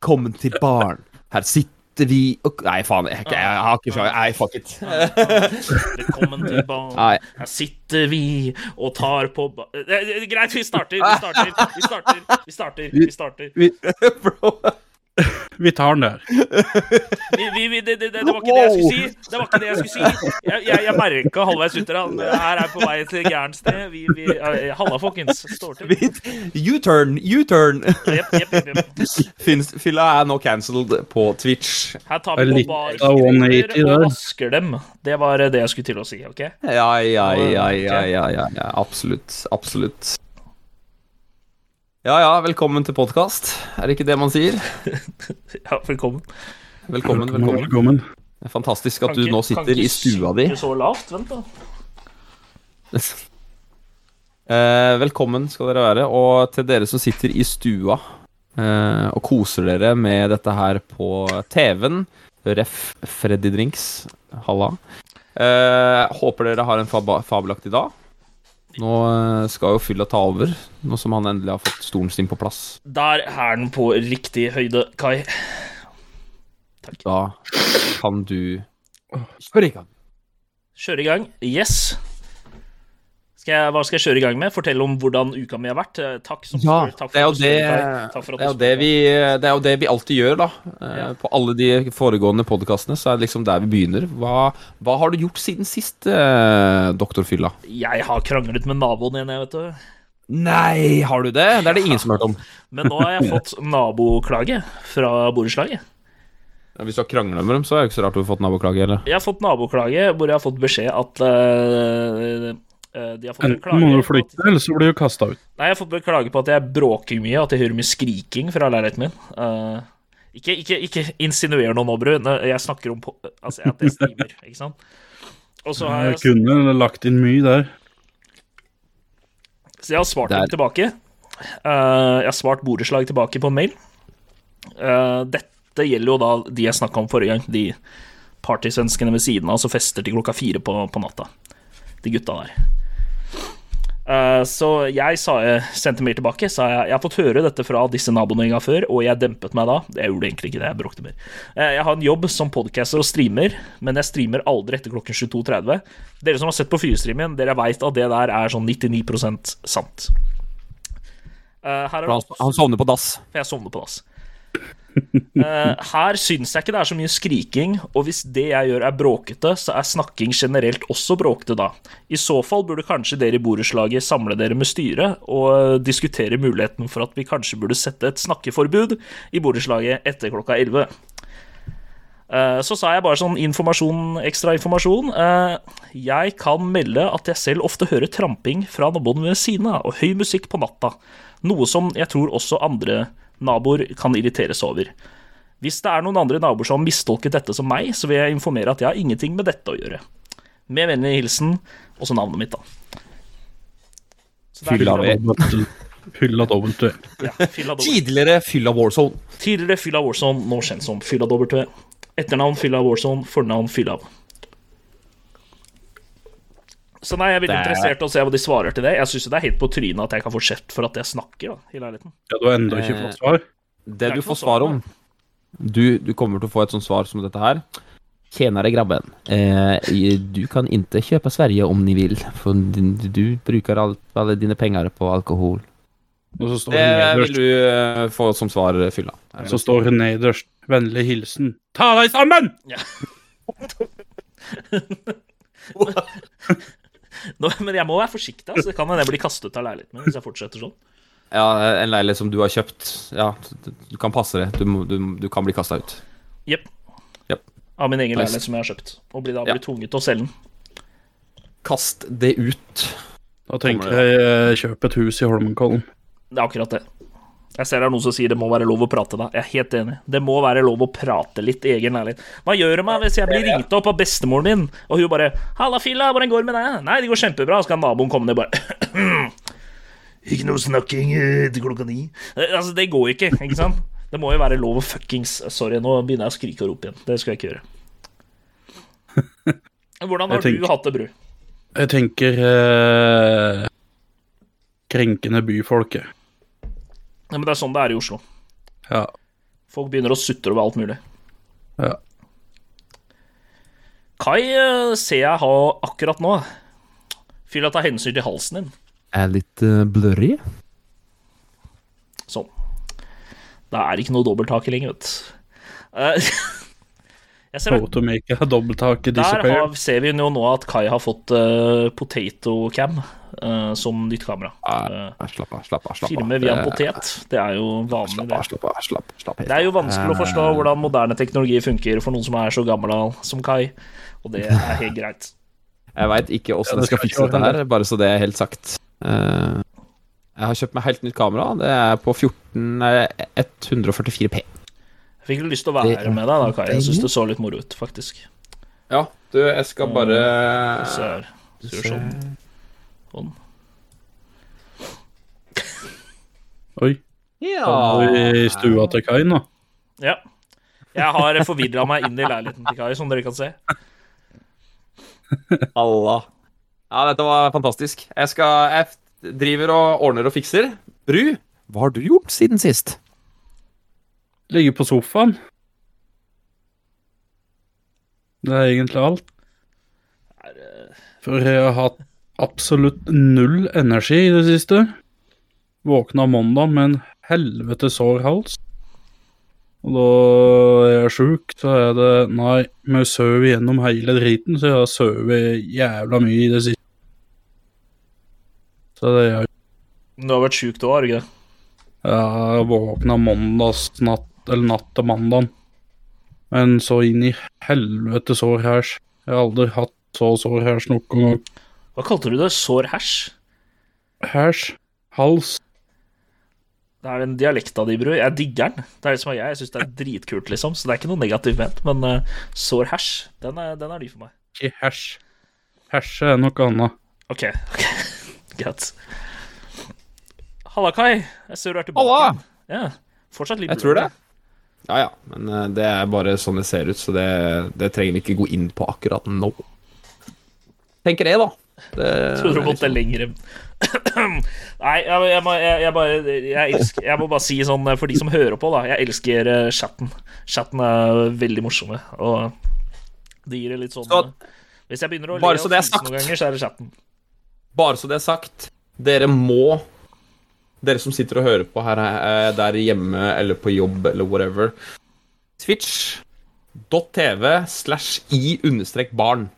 Velkommen til baren. Her sitter vi og Nei, faen. Jeg, jeg, jeg har ikke sjans. Nei, fuck it. Velkommen til baren. Her sitter vi og tar på ba... Greit, vi Greit, vi starter. Vi starter. Vi starter. Vi starter. Vi starter. Bro. Vi tar den der. Vi, vi, vi, det, det, det var ikke det jeg skulle si. Det var ikke det jeg skulle si. Jeg, jeg, jeg merka halvveis uti det. Her er på vei til gærent sted. Vi, vi, eh, Halla, folkens. Står til. U-turn, U-turn. Yep, yep, yep. Fylla er nå cancelled på Twitch. Her tar vi på Litt av 180 barskriver og vasker dem. Det var det jeg skulle til å si, OK? Ja, ja, ja, ja, ja, ja, ja. Absolutt. Absolutt. Ja ja, velkommen til podkast. Er det ikke det man sier? Ja, velkommen. Velkommen, velkommen. velkommen. Det er fantastisk at Kan du ikke- nå sitter i stua di. Kan ikke så lavt, vent da. Eh, velkommen skal dere være. Og til dere som sitter i stua eh, og koser dere med dette her på TV-en, ref. Freddy Drinks, halla. Eh, håper dere har en fab fabelaktig dag. Nå eh, skal jo fylla ta over, nå som han endelig har fått stolen sin på plass. Der er den på riktig høyde, Kai. Takk. Da kan du Kjør i gang. Kjøre i gang. Yes. Skal jeg, hva skal jeg kjøre i gang med? Fortelle om hvordan uka mi har vært? Eh, Takk som Ja. Takk for det er det. Takk for at du det, vi, det er jo det vi alltid gjør, da. Eh, Ja. På alle de foregående podkastene så er det liksom der vi begynner. Hva, hva har du gjort siden sist, eh, doktor Fylla? Jeg har kranglet med naboen igjen, jeg, vet du. Nei, har du det? Det er det ingen som har hørt om. Men nå har jeg fått naboklage fra borettslaget. Hvis du har krangla med dem, så er det ikke så rart du har fått naboklage, eller? Jeg har fått naboklage hvor jeg har fått beskjed at eh, eh, de har fått en Enten klage må du på at- eller så blir du kasta ut. Nei, jeg har fått klage på at jeg bråker mye, at jeg hører mye skriking fra leiligheten min. Uh, ikke, ikke, ikke insinuer noe nå, Bru. Jeg snakker om altså, at jeg streamer, ikke sant? Og så har Jeg jeg, kunne lagt inn mye der. så jeg har svart Der. dem tilbake. Uh, jeg har svart borettslag tilbake på mail. Uh, dette gjelder jo da de jeg snakka om forrige gang. De partysvenskene ved siden av som fester til klokka fire på, på natta. De gutta der. Eh, så jeg sa, sendte mail tilbake. Sa jeg, jeg har fått høre dette fra disse naboene en gang før, og jeg dempet meg da. Jeg gjorde egentlig ikke det, jeg bråkte mer. Eh, jeg har en jobb som podcaster og streamer, men jeg streamer aldri etter klokken 22.30. Dere som har sett på Fyrstreamen, dere veit at det der er sånn 99 sant. Eh, Han, han sovner på dass. jeg sovner på dass. Eh, her syns jeg ikke det er så mye skriking, og hvis det jeg gjør er bråkete, så er snakking generelt også bråkete da. I så fall burde kanskje dere i borettslaget samle dere med styret og diskutere muligheten for at vi kanskje burde sette et snakkeforbud i borettslaget etter klokka 11. Eh, Så sa jeg bare sånn informasjon, ekstra informasjon. Eh, Jeg kan melde at jeg selv ofte hører tramping fra naboen ved siden av, og høy musikk på natta. Noe som jeg tror også andre naboer kan irriteres over. Hvis det er noen andre naboer som har mistolket dette som meg, så vil jeg informere at jeg har ingenting med dette å gjøre. Med vennlig hilsen, også navnet mitt, da. Fylla fylla-. Ja. Tidligere fylla Warzone. Tidligere Fylla Warzone, nå kjent som Fylla W. Etternavn Fylla Warzone, fornavn Fylla. Så nei, jeg er veldig Det er- interessert i å se hva de svarer til det. Jeg syns det er helt på trynet at jeg kan få kjeft for at jeg snakker da, i leiligheten. Ja, du har ennå ikke Eh, fått svar? Det du får svar om du, du kommer til å få et sånt svar som dette her. Tjenere grabben. Eh, du kan inte kjøpe Sverige om ni vil, for du, du brukar all, alle dine penger på alkohol. Og så står Det det vil du eh, få som svar, Fylla. så står hun nederst 'Vennlig hilsen'. Ta deg sammen! Nå, men jeg må være forsiktig, altså. det kan hende jeg blir kastet av leiligheten min hvis jeg fortsetter sånn. Ja, en leilighet som du har kjøpt. Ja, du, kan passe det. Du, du, du kan bli kasta ut. Jepp. Yep. Av min egen Nice. leilighet som jeg har kjøpt. Og blir da Ja. blir tvunget til å selge den. Kast det ut. Da tenker jeg eh, kjøp et hus i Holmenkollen. Det er akkurat det. Jeg ser det er noen som sier det må være lov å prate da. Jeg er helt enig. Det må være lov å prate litt egen leilighet. Hva gjør det meg hvis jeg blir ringt opp av bestemoren min, og hun bare 'Halla, filla, hvordan går det med deg?' 'Nei, det går kjempebra.' Så kan naboen komme ned og bare 'Ikke noe snakking etter til klokka ni.' Eh, Altså, det går ikke, ikke sant? Det må jo være lov å fuckings Sorry, nå begynner jeg å skrike og rope igjen. Det skal jeg ikke gjøre. Hvordan har tenker- du hatt det, Bru? Jeg tenker eh, krenkende byfolket. Ja, men det er sånn det er i Oslo. Ja. Folk begynner å sutre over alt mulig. Ja. Kai eh, ser jeg ha akkurat nå. Fylla ta hensyn til halsen din. Er litt uh, blurry. Sånn. Da er det ikke noe dobbelttak lenger, vet du. Eh, jeg ser at Photomaker har dobbelttak i Der har, ser vi jo nå at Kai har fått uh, potato cam uh, som nytt kamera. Ah, slapp av, slapp av. slapp av. filme via en potet. Det er jo vanlig, Slapp det. av, slapp av. slapp, slapp Det er jo vanskelig å forstå hvordan moderne teknologi funker for noen som er så gammel som Kai, og det er helt greit. Jeg veit ikke åssen jeg skal fikse dette her, bare så det er helt sagt. Eh, jeg har kjøpt meg helt nytt kamera. Det er på 14 nei, 144 P. Jeg fikk lyst til å være med deg da, Kai. Jeg syns det så litt moro ut, faktisk. Ja, du, jeg skal bare Så her. så gjør sånn. sånn. Oi. Ja. Vi i stua til Kai nå? Ja. Jeg har forvirra meg inn i leiligheten til Kai, som dere kan se. Allah. Ja, dette var fantastisk. Jeg skal Jeg driver og ordner og fikser. Bru, hva har du gjort siden sist? Ligger på sofaen. Det er egentlig alt. For jeg har hatt absolutt null energi i det siste. Våkna mandag med en helvete sår hals. Og da jeg er sjuk, så er det Nei, vi sover gjennom hele driten, så jeg har sovet jævla mye i det siste. Så det er jeg. Du har vært sjuk da, har du ikke det? Jeg våkna mandagsnatt, eller natt til mandag. Men så inn i helvete sår hæsj. Jeg har aldri hatt så sår hæsj noen gang. Hva kalte du det? Sår hæsj? Hæsj. Hals. Det er den dialekta di, bror. Jeg digger den. Det er det som er jeg. Jeg syns det er dritkult, liksom. Så det er ikke noe negativt ment. Men uh, sår hæsj, den er, den er ny for meg. Ikke hæsj. Hæsj er noe annet. OK. ok, Greit. Halla, Kai. Jeg ser du er tilbake. Halla! Ja. Fortsatt litt Jeg tror det. Ja ja, men eh, det er bare sånn det ser ut, så det, det trenger vi ikke gå inn på akkurat nå. Tenker jeg, da. Det, Tror du måtte lenger Nei, jeg, jeg, må, jeg, jeg bare jeg, elsker, jeg må bare si sånn for de som hører på, da. Jeg elsker eh, chatten. Chatten er veldig morsomme, og det gir det litt sånn Så- Hvis jeg begynner å le noen ganger, så er det chatten. Bare så det er sagt, dere må Dere som sitter og hører på her eh, der hjemme eller på jobb eller whatever Twitch.tv slash i understrek barn.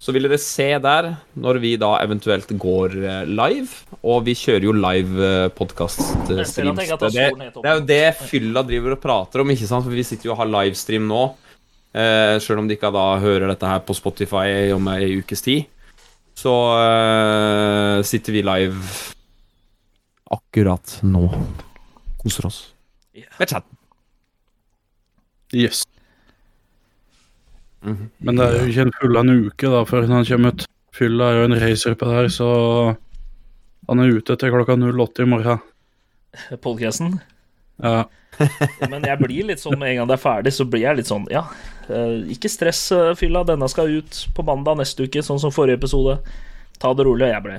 Så vil dere se der når vi da eventuelt går eh, live. Og vi kjører jo live Jeg podkast-streams. Det, det er jo det fylla driver og prater om, ikke sant? For vi sitter jo og har livestream nå. Eh, Sjøl om de ikke da hører dette her på Spotify om ei ukes tid. Så eh, sitter vi live akkurat nå. Koser oss. Ja. Med chatten. Yes. Mhm. Men det er jo ikke en fullende en uke da før han kommer ut. Fylla er jo en racer på det her, så han er ute til klokka 08 i morgen. Podcasten. Ja. Men jeg blir litt sånn med en gang det er ferdig, så blir jeg litt sånn Ja, eh, ikke stress, eh, fylla. Denne skal ut på mandag neste uke, sånn som forrige episode. Ta det rolig. Og jeg ble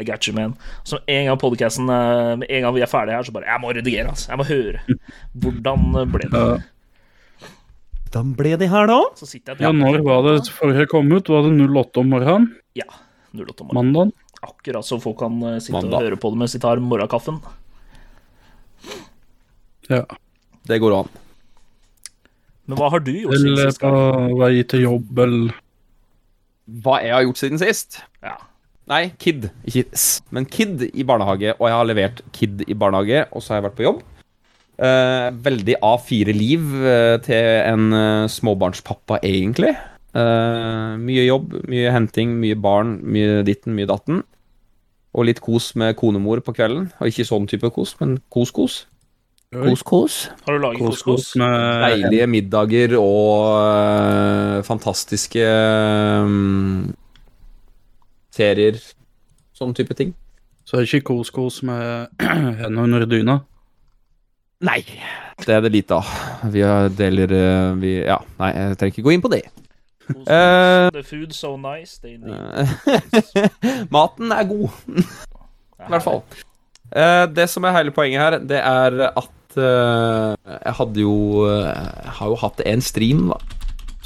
I got you, man. Så en gang podcasten eh, Med en gang vi er ferdige her, så bare Jeg må redigere, altså. Jeg må høre. Hvordan ble det? ja. Hvordan ble det her, da? Så sitter jeg ja, når var det forrige kom ut? Var det 08 om morgenen? Ja. 08 om morgenen. Mandag? Akkurat så folk kan eh, sitte Mandag. og høre på det mens de tar morgenkaffen. Ja. Det går an. Men hva har du gjort siden Eller sist? på vei til jobb, eller Hva jeg har gjort siden sist? Ja. Nei, Kid. Ikke S, men Kid i barnehage. Og jeg har levert Kid i barnehage, og så har jeg vært på jobb. Eh, veldig A4-liv eh, til en eh, småbarnspappa, egentlig. Eh, mye jobb, mye henting, mye barn, mye ditten, mye datten. Og litt kos med konemor på kvelden. Og ikke sånn type kos, men kos-kos. Kos-kos. Har du laget kos-kos? Deilige middager og øh, fantastiske øhm, serier. Sånn type ting. Så er det ikke kos-kos med hendene under dyna? Nei, det er det lite av. Vi har deler øh, vi, Ja, nei, jeg trenger ikke gå inn på det. Eh. The food so nice. They need Eh, Maten er god, i hvert fall. Uh, det som er hele poenget her, det er at eh, jeg hadde jo eh, Jeg har jo hatt en stream, da,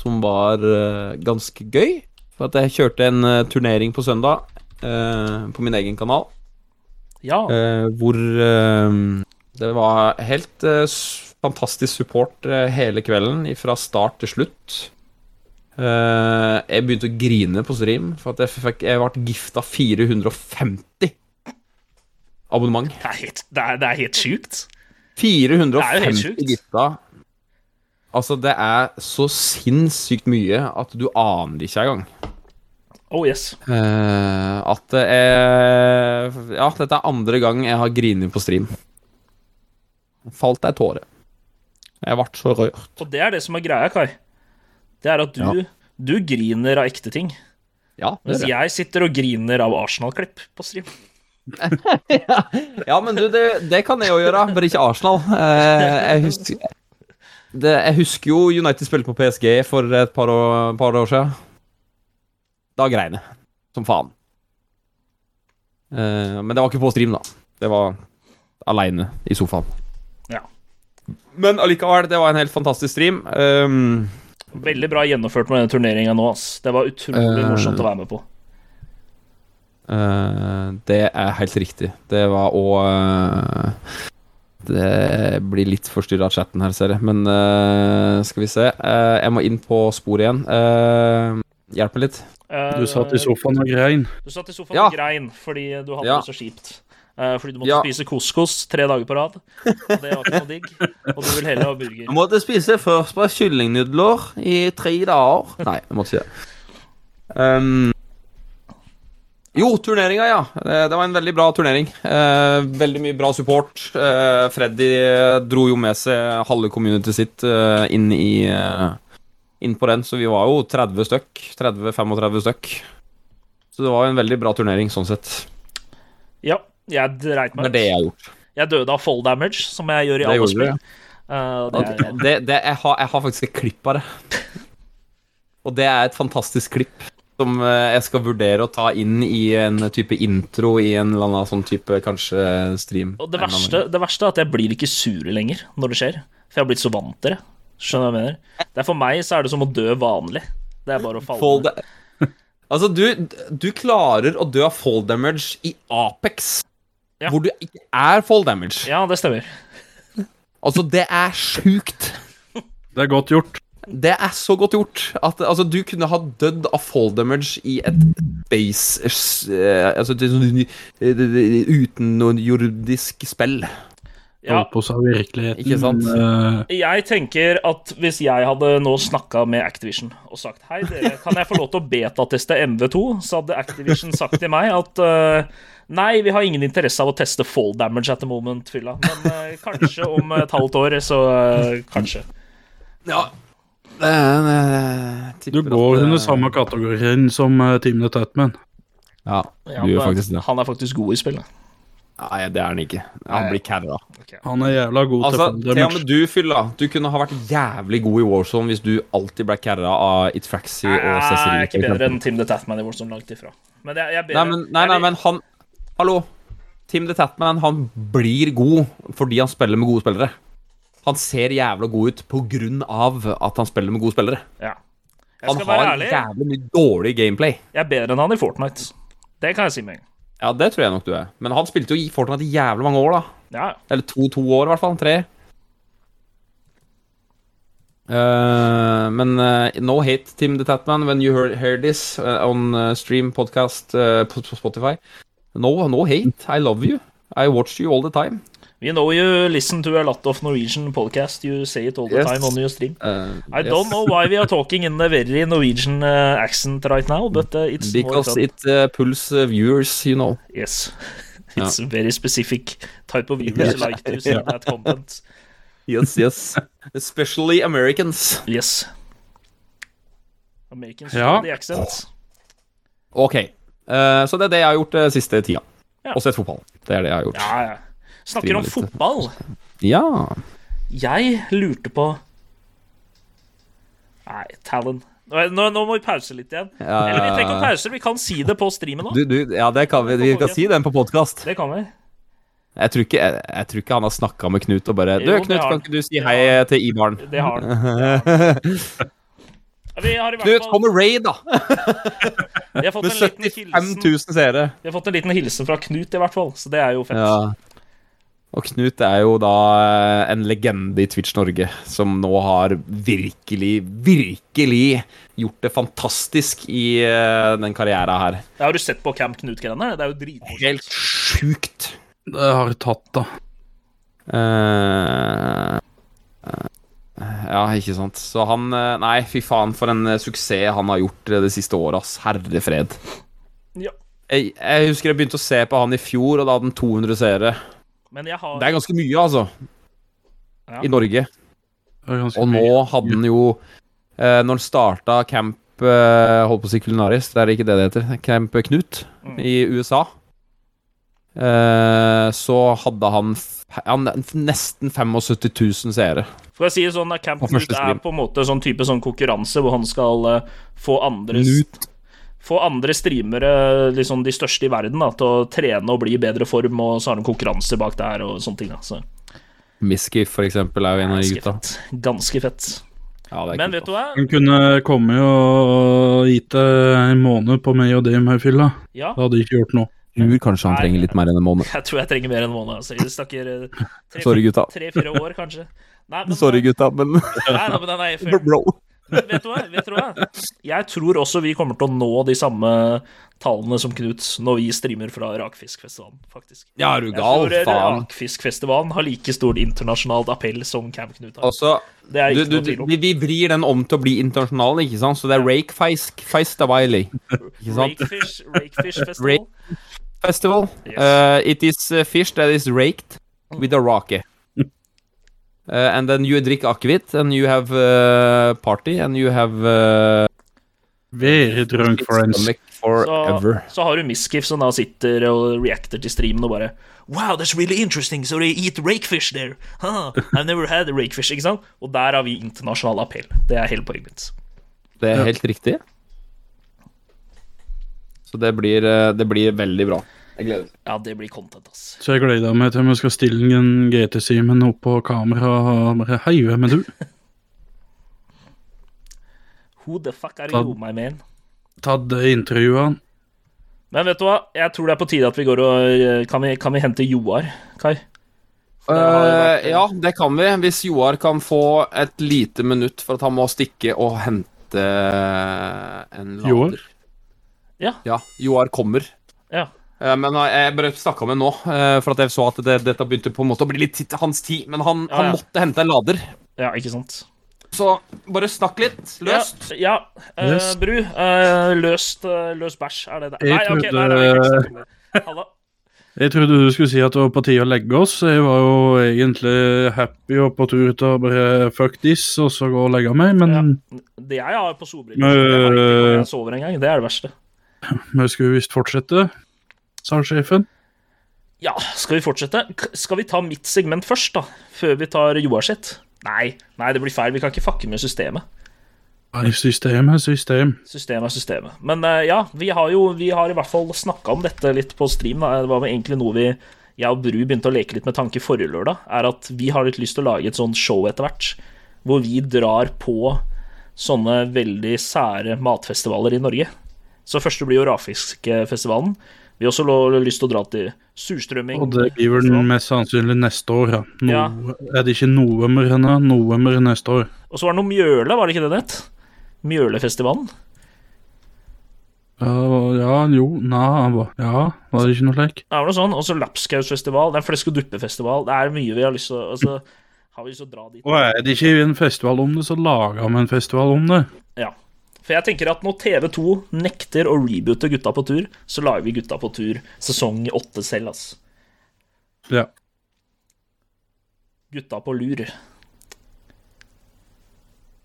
som var eh, ganske gøy. For at jeg kjørte en uh, turnering på søndag uh, på min egen kanal. Ja. Uh, hvor det var helt fantastisk support hele kvelden, fra start til slutt. Jeg begynte å grine på stream, for at jeg, fikk, jeg ble gifta 450 abonnement. Det er helt, det er, det er helt sjukt. 450 sjukt. gifta. Altså, det er så sinnssykt mye at du aner det ikke engang. Oh yes. Uh, at det er Ja, dette er andre gang jeg har grinet på stream. Falt ei tåre. Jeg ble så rørt. Og det er det som er greia, Kai. Det er at du, Ja. du griner av ekte ting. Ja, det Mens det. jeg sitter og griner av Arsenal-klipp på stream. ja men du, det, det kan jeg jo gjøre, bare ikke Arsenal. Uh, jeg, husker, det, jeg husker jo United spilte på PSG for et par år, par år siden. Da grein jeg som faen. Uh, men det var ikke på stream, da. Det var aleine i sofaen. Ja. Men allikevel, det var en helt fantastisk stream. Um, Veldig bra gjennomført med denne turneringa nå, ass. Det var utrolig uh, morsomt å være med på. Uh, det er helt riktig. Det var òg Det blir litt forstyrra av chatten her, ser jeg. Men uh, skal vi se. Uh, jeg må inn på sporet igjen. Uh, hjelp meg litt. Eh, Du satt i sofaen og grein. Du satt i sofaen Ja. og grein fordi du hadde Ja. det så kjipt. Eh, fordi du måtte Ja. spise couscous tre dager på rad. Og det var ikke noe digg. Og du vil heller ha burger. Jeg måtte spise først på kyllingnudler i tre dager. Nei, jeg måtte ikke det. Um, jo, turneringa, ja. Det var en veldig bra turnering. Eh, veldig mye bra support. Eh, Freddy dro jo med seg halve communityet sitt eh, inn i Inn på den, så vi var jo 30 stykk. 30-35 stykk. Så det var en veldig bra turnering sånn sett. Ja, jeg dreit Det er det jeg har gjort. Jeg døde av fall damage, som jeg gjør i alle spill. du, det det, det, jeg, har, jeg har faktisk et klipp av det. Og det er et fantastisk klipp som eh, jeg skal vurdere å ta inn i en type intro i en eller annen sånn type kanskje stream. og det verste, det verste er at jeg blir ikke sur lenger når det skjer. For jeg har blitt så vant til det. Skjønner du hva jeg mener? Det er For meg så er det som å dø vanlig. Det er bare å falle Fall ned. altså, du, du klarer å dø av fall damage i Apex, Ja. hvor du ikke er fall damage. Ja, det stemmer. Altså, det er sjukt. Det er godt gjort. Det er så godt gjort at altså, du kunne ha dødd av fall damage i et base eh, Altså sånn, uten noe jordisk spill. Ja. Ikke sant? men, eh, Jeg tenker at hvis jeg hadde nå snakka med Activision og sagt Hei, dere, kan jeg få lov til å betateste MV2? Så hadde Activision sagt til meg at eh, Nei, vi har ingen interesse av å teste fall damage at the moment, fylla. Men kanskje om et halvt år, så kanskje. Ja. Det er, eh, du går at, eh, under samme kategorien som uh, Team The Tatman. Ja, du gjør faktisk det. Han er faktisk god i spillet. Nei, det er han ikke. Han blir carra. Han er jævla god Altså, til til og med du, Fylla, du kunne ha vært jævlig god i Warzone hvis du alltid ble carra av Itfraxy og Jeg er ikke bedre enn Tim the Tatman i Warzone langt ifra. Men jeg, jeg Nei, men, nei, nei, men han Hallo. Tim the Tatman han blir god fordi han spiller med gode spillere. Han ser jævla god ut av at han spiller med gode spillere. Ja. Han har ærlig, jævlig mye dårlig gameplay. jeg er bedre enn han i Fortnite. Det kan jeg si med en gang. Ja, det tror jeg nok du er. Men han spilte jo i Fortnite i jævlig mange år, da. Ja, Eller to-to år, i hvert fall. Tre. Uh, men uh, no hate, Tim the Tatman, when you hear, hear this uh, on stream podcast på, på Spotify. No, no hate. I love you. I watch you all the time. We know you listen to a lot of Norwegian podcast. You say it all the Yes. time on your stream. Uh, I yes. don't know why we are talking in a very Norwegian uh, accent right now, but uh, it's Because it uh, pulls uh, viewers, you know. Yes. It's a very specific type of viewers yeah. like to see Yeah. that content. Yes, yes. Especially Americans. Yes. Americans Ja. the accent. Ok. Eh, så det er det jeg har gjort uh, siste tida. Ja. Og sett fotball. Det er det jeg har gjort. Ja, ja. Snakker om fotball. Ja. Jeg lurte på Nei, Talon. Nå, nå, må vi pause litt igjen. Ja, Eller vi trenger ikke pause, vi kan si det på streamen du, ja, det kan vi. Vi kan si den på podkast. Det kan vi. Jeg tror ikke, jeg, jeg tror ikke han har snakka med Knut og bare Du, Jo, Knut, kan ikke du si hei til Ibaren? Det har han. Vi har i Knut, kom med raid, da! Med en liten 75 hilsen 000 seere. Vi har fått en liten hilsen fra Knut, i hvert fall, så det er jo fett. Ja. Og Knut er jo da eh, en legende i Twitch Norge, som nå har virkelig, virkelig gjort det fantastisk i eh, den karrieren her. Har du sett på Camp Knut-greiene? Det er jo dritmorsomt. Helt sjukt. Det har du tatt, da. Uh, uh, ja, ikke sant. Så han Nei, fy faen, for en suksess han har gjort det siste året, ass. Herre fred. Ja. Jeg, jeg husker jeg begynte å se på han i fjor, og da hadde han 200 seere. Men jeg har Det er ganske mye, altså. Ja. I Norge. Og nå mye. hadde han jo eh, Når han starta Camp eh, Holdt på å si Kulinaris, det er ikke det det heter. Camp Knut Mm. i USA. Eh, så hadde han, han nesten 75 000 seere. For å si det sånn, Camp Knut er på en måte sånn type sånn konkurranse hvor han skal eh, få andre Knut. Få andre streamere, liksom de største i verden, da, til å trene og bli i bedre form, og så har de konkurranse bak der og sånne ting. Da. Så Miskif, for eksempel, er jo en av de gutta. fett. Ganske fett. Ja, det er Men kult, vet du hva? Han kunne kommet og gitt deg en måned på meg og det med fylla. Ja, Det hadde ikke gjort noe. ass. Tror kanskje han Nei. trenger litt mer enn en måned. jeg tror jeg trenger mer enn en måned. Altså. Jeg snakker eh, Sorry, gutta. tre-fire år, kanskje. Nei, men, Sorry, gutta, men Nei, nei, men den er. Bro. Vet du hva? Vet du hva? Jeg tror også vi kommer til å nå de samme tallene som Knut når vi streamer fra Rakfiskfestivalen, faktisk. Ja, er du Jeg gal? tror Faen. Rakfiskfestivalen har like stort internasjonalt appell som Camp Knut har. Altså, Det du, du, vi, vi vrir den om til å bli internasjonal, ikke sant? Så det er ja. Feist Feistawiley. Ikke sant? Rakefish, Rakefish Festival. Festival. Yes. Uh, it is uh, fish that is raked with a rocket. Uh, and then you drink akevitt, and you have uh, party, and you have uh, Very drunk friends. Så, så har du Miskiff som da sitter og reacter til streamen og bare Wow, that's really interesting, so they eat rakefish there. Huh, I've never had rakefish, ikke sant? Og der har vi internasjonal appell. Det er hele poenget mitt. Det er helt riktig. Så det blir, det blir veldig bra. Jeg gleder meg. Ja, det blir content, ass. Så jeg gleder meg til vi skal stille en GT-Simen opp på kamera og bare Hei, hvem er du? Who the fuck are Ta- you, my man? Tatt intervjuet Men vet du hva? Jeg tror det er på tide at vi går og eh, Kan vi, kan vi hente Joar, Kai? Det vært, Uh, ja, det kan vi. Hvis Joar kan få et lite minutt for at han må stikke og hente en lader. Joar? Ja. Ja, Joar kommer. Ja. Eh, Men eh, jeg bare snakka med ham nå, eh, for at jeg så at det, dette begynte på en måte å bli litt hans tid. Men han, Ja, han ja. måtte hente en lader. ja, ikke sant? Så bare snakk litt. Løst. Ja. ja. eh, Yes. Bru. Uh, løst, uh, løs bæsj, er det det? Jeg Nei, ok, trodde- nei, nei, det. Halla. Jeg trodde du skulle si at det var på tide å legge oss. Jeg var jo egentlig happy og på tur til å bare fuck this, og så gå og legge meg, men Det jeg har på solbriller, Men, jeg har ikke når jeg sover engang. Det er det verste. vi skulle visst fortsette, sa sjefen. Ja, skal vi fortsette? Skal vi ta mitt segment først, da? Før vi tar Joar sitt? Nei, nei, det blir feil. Vi kan ikke fucke med systemet. Nei, system er system. System er systemet. Men eh, ja, vi har jo vi har i hvert fall snakka om dette litt på stream. Da. Det var egentlig noe vi jeg og Bru begynte å leke litt med tanke forrige lørdag. Er at vi har litt lyst til å lage et sånt show etter hvert. Hvor vi drar på sånne veldig sære matfestivaler i Norge. Så første blir jo Rafiskfestivalen. Vi også lyst til å dra til surstrømming. Og det blir vel mest sannsynlig neste år, ja. No, Ja. Er det ikke november ennå? November neste år. Og så var det noe Mjøle, var det ikke det det het? Mjølefestivalen. Ja, ja, jo, na, ja, var det ikke noe slik? Det var noe sånn. Og så Lapskausfestival. Det er Flesk og duppe-festival. Det er mye vi har lyst til å altså, Har vi lyst til å dra dit. Og er det ikke en festival om det, så lager vi en festival om det. Ja. For jeg tenker at når TV2 nekter å reboote Gutta på tur, så lager vi Gutta på tur sesong åtte selv, altså. Ja. Gutta på lur.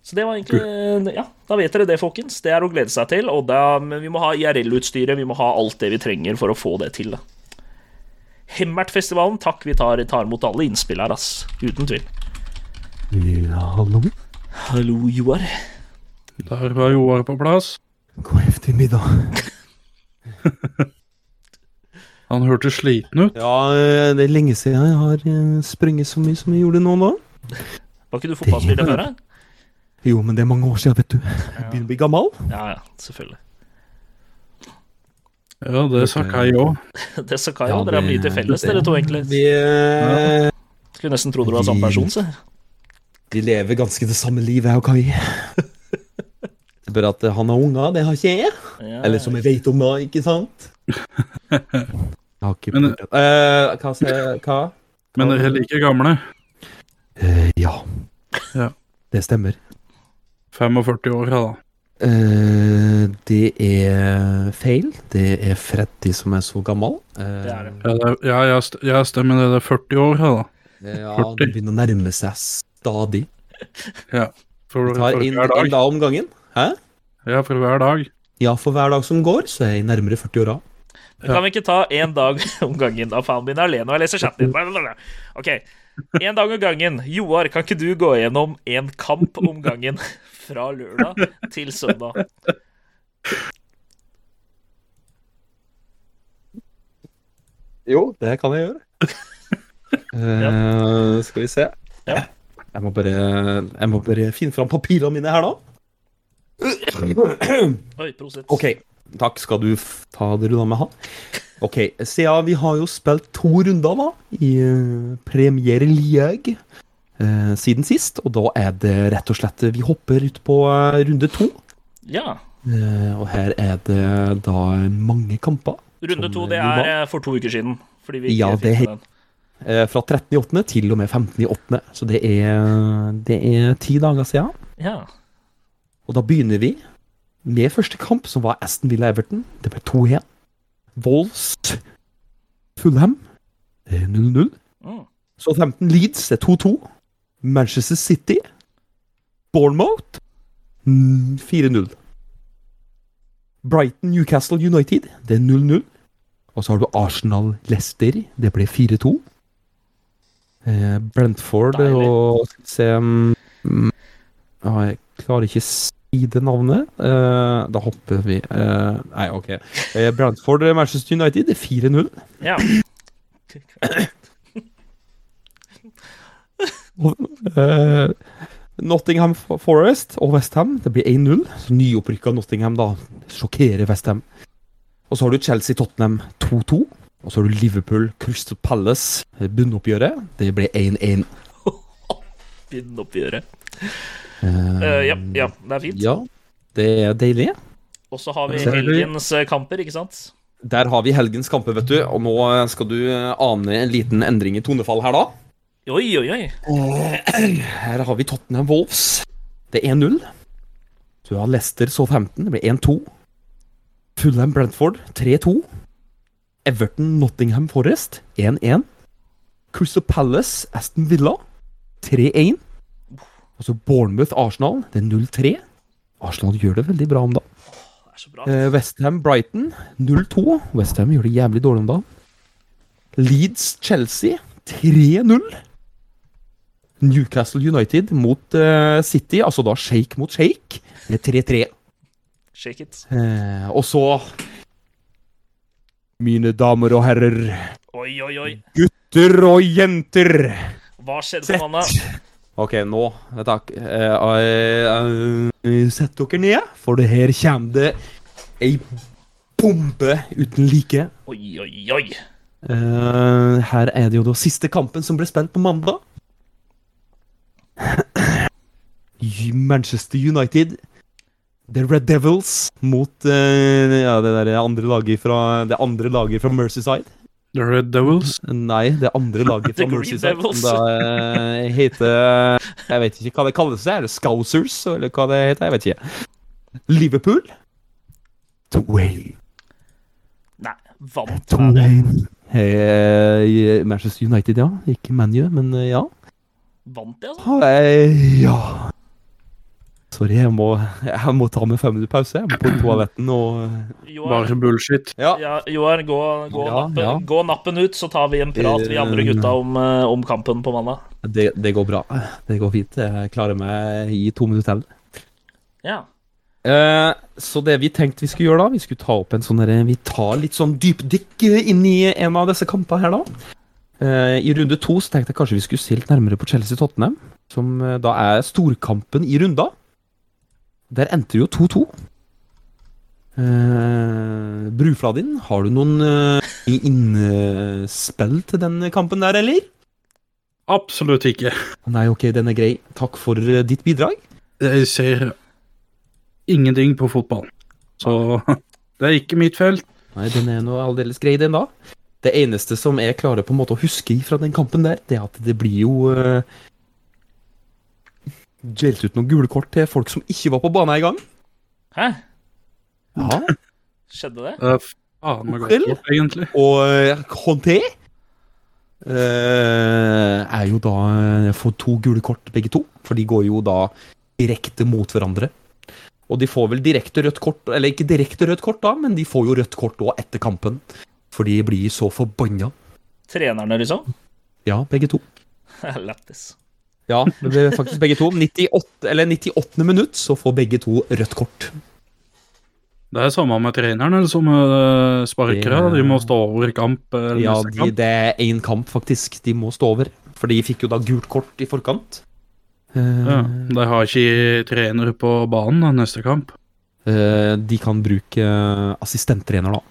Så det var egentlig Ja, da vet dere det, folkens. Det er å glede seg til. Og da, vi må ha IRL-utstyret, vi må ha alt det vi trenger for å få det til. Hemmertfestivalen, takk, vi tar, tar imot alle innspill her, ass. Uten tvil. hallo. Hallo, Joar. Der var Joar på plass. God ettermiddag. Han hørtes sliten ut. Ja, eh, det er lenge siden jeg har eh, sprunget så mye som jeg gjorde nå da. Var ikke du fotballspiller før? Jo, men det er mange år siden, vet du. Jeg begynner å bli gammel. Ja, ja, selvfølgelig. Ja, det sa Kai òg. Det sa Kai òg. Dere har mye til felles, dere to, egentlig. Vi, ja. Skulle nesten tro dere var samme person, se. De lever ganske det samme livet, jeg og Kai. Bare at han har unger, det har ikke jeg. Ja, Eller som jeg vet om, da, ikke sant? Jeg har ikke Men- uh, Hva sier Hva? Men dere er like gamle. Uh, ja. Ja. Det stemmer. 45 år, da. Uh, det er feil. Det er Freddy som er så gammel. Uh, Det er det. Ja, det er, ja jeg, st jeg stemmer det. Det er 40 år, da. Ja, 40. det begynner å nærme seg stadig. For, Vi for tar en, en dag. dag om gangen. Hæ? Ja, for hver dag. Ja, for hver dag som går, så er jeg nærmere 40-åra. Kan vi ikke ta én dag om gangen? Da faen begynner alene, og jeg leser chatten din. OK. Én dag om gangen. Joar, kan ikke du gå gjennom én kamp om gangen fra lørdag til søndag? Jo, det kan jeg gjøre. Uh, skal vi se. Ja. Jeg må bare, jeg må bare finne fram papirene mine her, da. Oi, prosit. OK. Takk skal du fader da med ha. OK, siden vi har jo spilt to runder da i uh, Premier League uh, siden sist, og da er det rett og slett Vi hopper ut på uh, runde to. Ja. Eh, og her er det da mange kamper. Runde to, det er eh, for to uker siden. Fordi vi ikke Ja, det fikk den. Eh, fra 13.8. til og med 15.8. Så det er, det er ti dager siden. Ja. Og da begynner vi med første kamp, som var Aston Villa-Everton. Det ble 2-1. Wolves Fulham det er 0-0. Mm. Så 15 Leeds det er 2-2. Manchester City Bournemouth mm, 4-0. Brighton Newcastle United det er 0-0. Og så har du Arsenal Leicester. Det ble 4-2. Eh, Brentford Deilig. og mm, Jeg klarer ikke si det navnet. Uh, da hopper vi uh, Nei, OK. Uh, Brantford Manchester United det er 4-0. ja. uh, Nottingham Forest og Westham det blir 1-0. Så Nyopprykka Nottingham da sjokkerer Westham. Og så har du Chelsea-Tottenham 2-2. Og så har du Liverpool Crystal Palace bunnoppgjøret. Det blir 1-1. Bunnoppgjøret. Eh, Uh, ja, ja, det er fint. ja, det er deilig. Og så har vi helgens eh, kamper, ikke sant? Der har vi helgens kamper, vet du. Og nå skal du eh, ane en liten endring i tonefall her, da. Oi, oi, oi. Her har vi Tottenham Wolves. Det er 1-0. Du har Leicester Southampton. Det blir 1-2. Fulham Brentford 3-2. Everton Nottingham Forest 1-1. Crystal Palace Aston Villa 3-1. Og så Bournemouth Arsenal. Det er 0-3. Arsenal gjør det veldig bra om dagen. Eh, Westham Brighton 0-2. Westham gjør det jævlig dårlig om dagen. Leeds Chelsea 3-0. Newcastle United mot eh, City, altså da shake mot shake, med 3-3. Shake it. Eh, og så Mine damer og herrer, Oi, oi, oi. gutter og jenter. Hva skjedde på mandag? OK, nå Takk. Eh, eh, eh, sett dere ned, for det her kommer det ei bombe uten like. Oi, oi, oi. Uh, her er det jo da siste kampen som ble spilt på mandag. Manchester United. The Red Devils mot ja, det andre laget fra Det andre laget fra Mercyside. The Red Devils. Nei, det andre laget fra Mercyside. Devils. Som da eh, heter Jeg vet ikke hva det kalles. Er det Scousers, eller hva det heter? Jeg vet ikke. Liverpool. Twain. Nei, vant her. Twain. Hey, Manchester United, ja. Ikke ManU, men eh, ja. Vant de, altså? Hey, ja. Sorry, jeg må, jeg må ta meg fem minutter pause. Jeg må på toaletten og Joar, Bare bullshit. Ja. ja, Joar gå, gå, Ja, nappen, ja. gå nappen ut, så tar vi en prat, vi andre gutta, om, eh, om kampen på mandag. Det, det går bra. Det går fint. Jeg klarer meg i to minutter til. Ja. Eh, så det vi tenkte vi skulle gjøre da, vi skulle ta opp en sånn derre Vi tar litt sånn dypdykk inn i en av disse kampene her, da. Eh, I runde to så tenkte jeg kanskje vi skulle se litt nærmere på Chelsea-Tottenham, som eh, da er storkampen i runda. Der endte jo 2-2. Uh, Brufladin, har du noen uh, innspill til den kampen der, eller? Absolutt ikke. Nei, ok, den er grei. Takk for uh, ditt bidrag. Jeg ser ingenting på fotball. Så det er ikke mitt felt. Nei, den er nå aldeles grei, den da. Det eneste som jeg klarer på en måte å huske fra den kampen der, det er at det blir jo delt ut noen gule kort til folk som ikke var på banen engang. Hæ? Ja. Skjedde det? Er faen meg godt gjort, egentlig. Og uh, Conté eh, er jo da uh, får to gule kort, begge to. For de går jo da direkte mot hverandre. Og de får vel direkte rødt kort, eller ikke direkte rødt kort da, men de får jo rødt kort òg etter kampen. For de blir så forbanna. Trenerne, liksom? Ja, begge to. Lættis. Ja, det ble faktisk begge to. 98, eller 98. minutt så får begge to rødt kort. Det er samme med treneren eller som eh, sparkere. De må stå over kamp. eller Ja, de, det er én kamp, faktisk. De må stå over. For de fikk jo da gult kort i forkant. Eh, Ja, de har ikke trener på banen da, neste kamp. eh, de kan bruke eh, assistenttrener, da.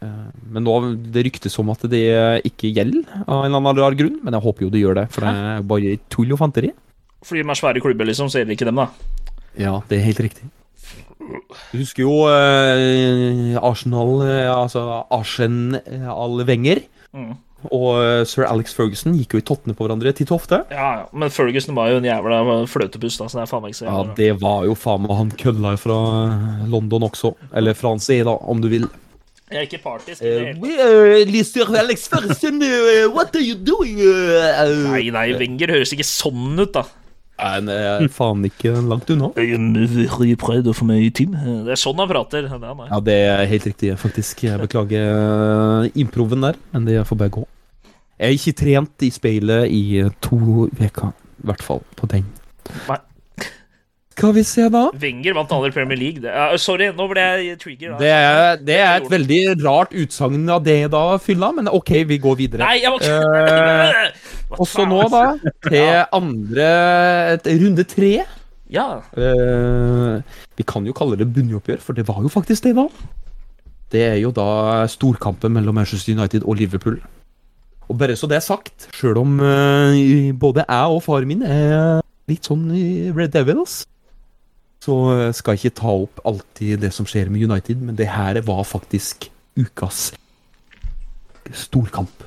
Eh, men nå det ryktes om at det ikke gjelder, av en eller annen rar grunn. Men jeg håper jo det gjør det, for det er bare tull og fanteri. Fordi de er svære klubber, liksom, så gjelder ikke dem, da. Ja, det er helt riktig. Du husker jo eh, Arsenal, eh, altså Arsenal Wenger Mm. og sir Alex Ferguson gikk jo i tottene på hverandre titt og ofte. Ja, ja. Men Ferguson var jo en jævla fløtebuss. da, så det er faen meg ikke så Ja, det var jo faen meg han kølla fra London også. Eller Francie, da, om du vil. Jeg er ikke partisk. Uh, we, are Lister Alex Ferguson, uh, what are you doing? Uh, Nei, nei, Wenger høres ikke sånn ut, da. Nei, nei, faen ikke langt unna. Det er sånn han prater. Det er Ja, det er helt riktig, faktisk. Jeg beklager improven der, men det får bare gå. Jeg har ikke trent i speilet i to uker, i hvert fall på den. Nei. Skal vi se, da. Wenger vant aldri Premier League. Det, ja, sorry, nå ble jeg trigger. da. Det er, det er et veldig rart utsagn av det, da, Fylla, men OK, vi går videre. Nei, jeg må... uh, Hva Og så faen? nå, da, til andre runde tre. Ja. Uh, vi kan jo kalle det bunnoppgjør, for det var jo faktisk det, da. Det er jo da storkampen mellom Manchester United og Liverpool. Og bare så det er sagt, sjøl om uh, både jeg og faren min er litt sånn Red Devils, så eh, skal jeg ikke ta opp alltid det som skjer med United, men det her var faktisk ukas storkamp.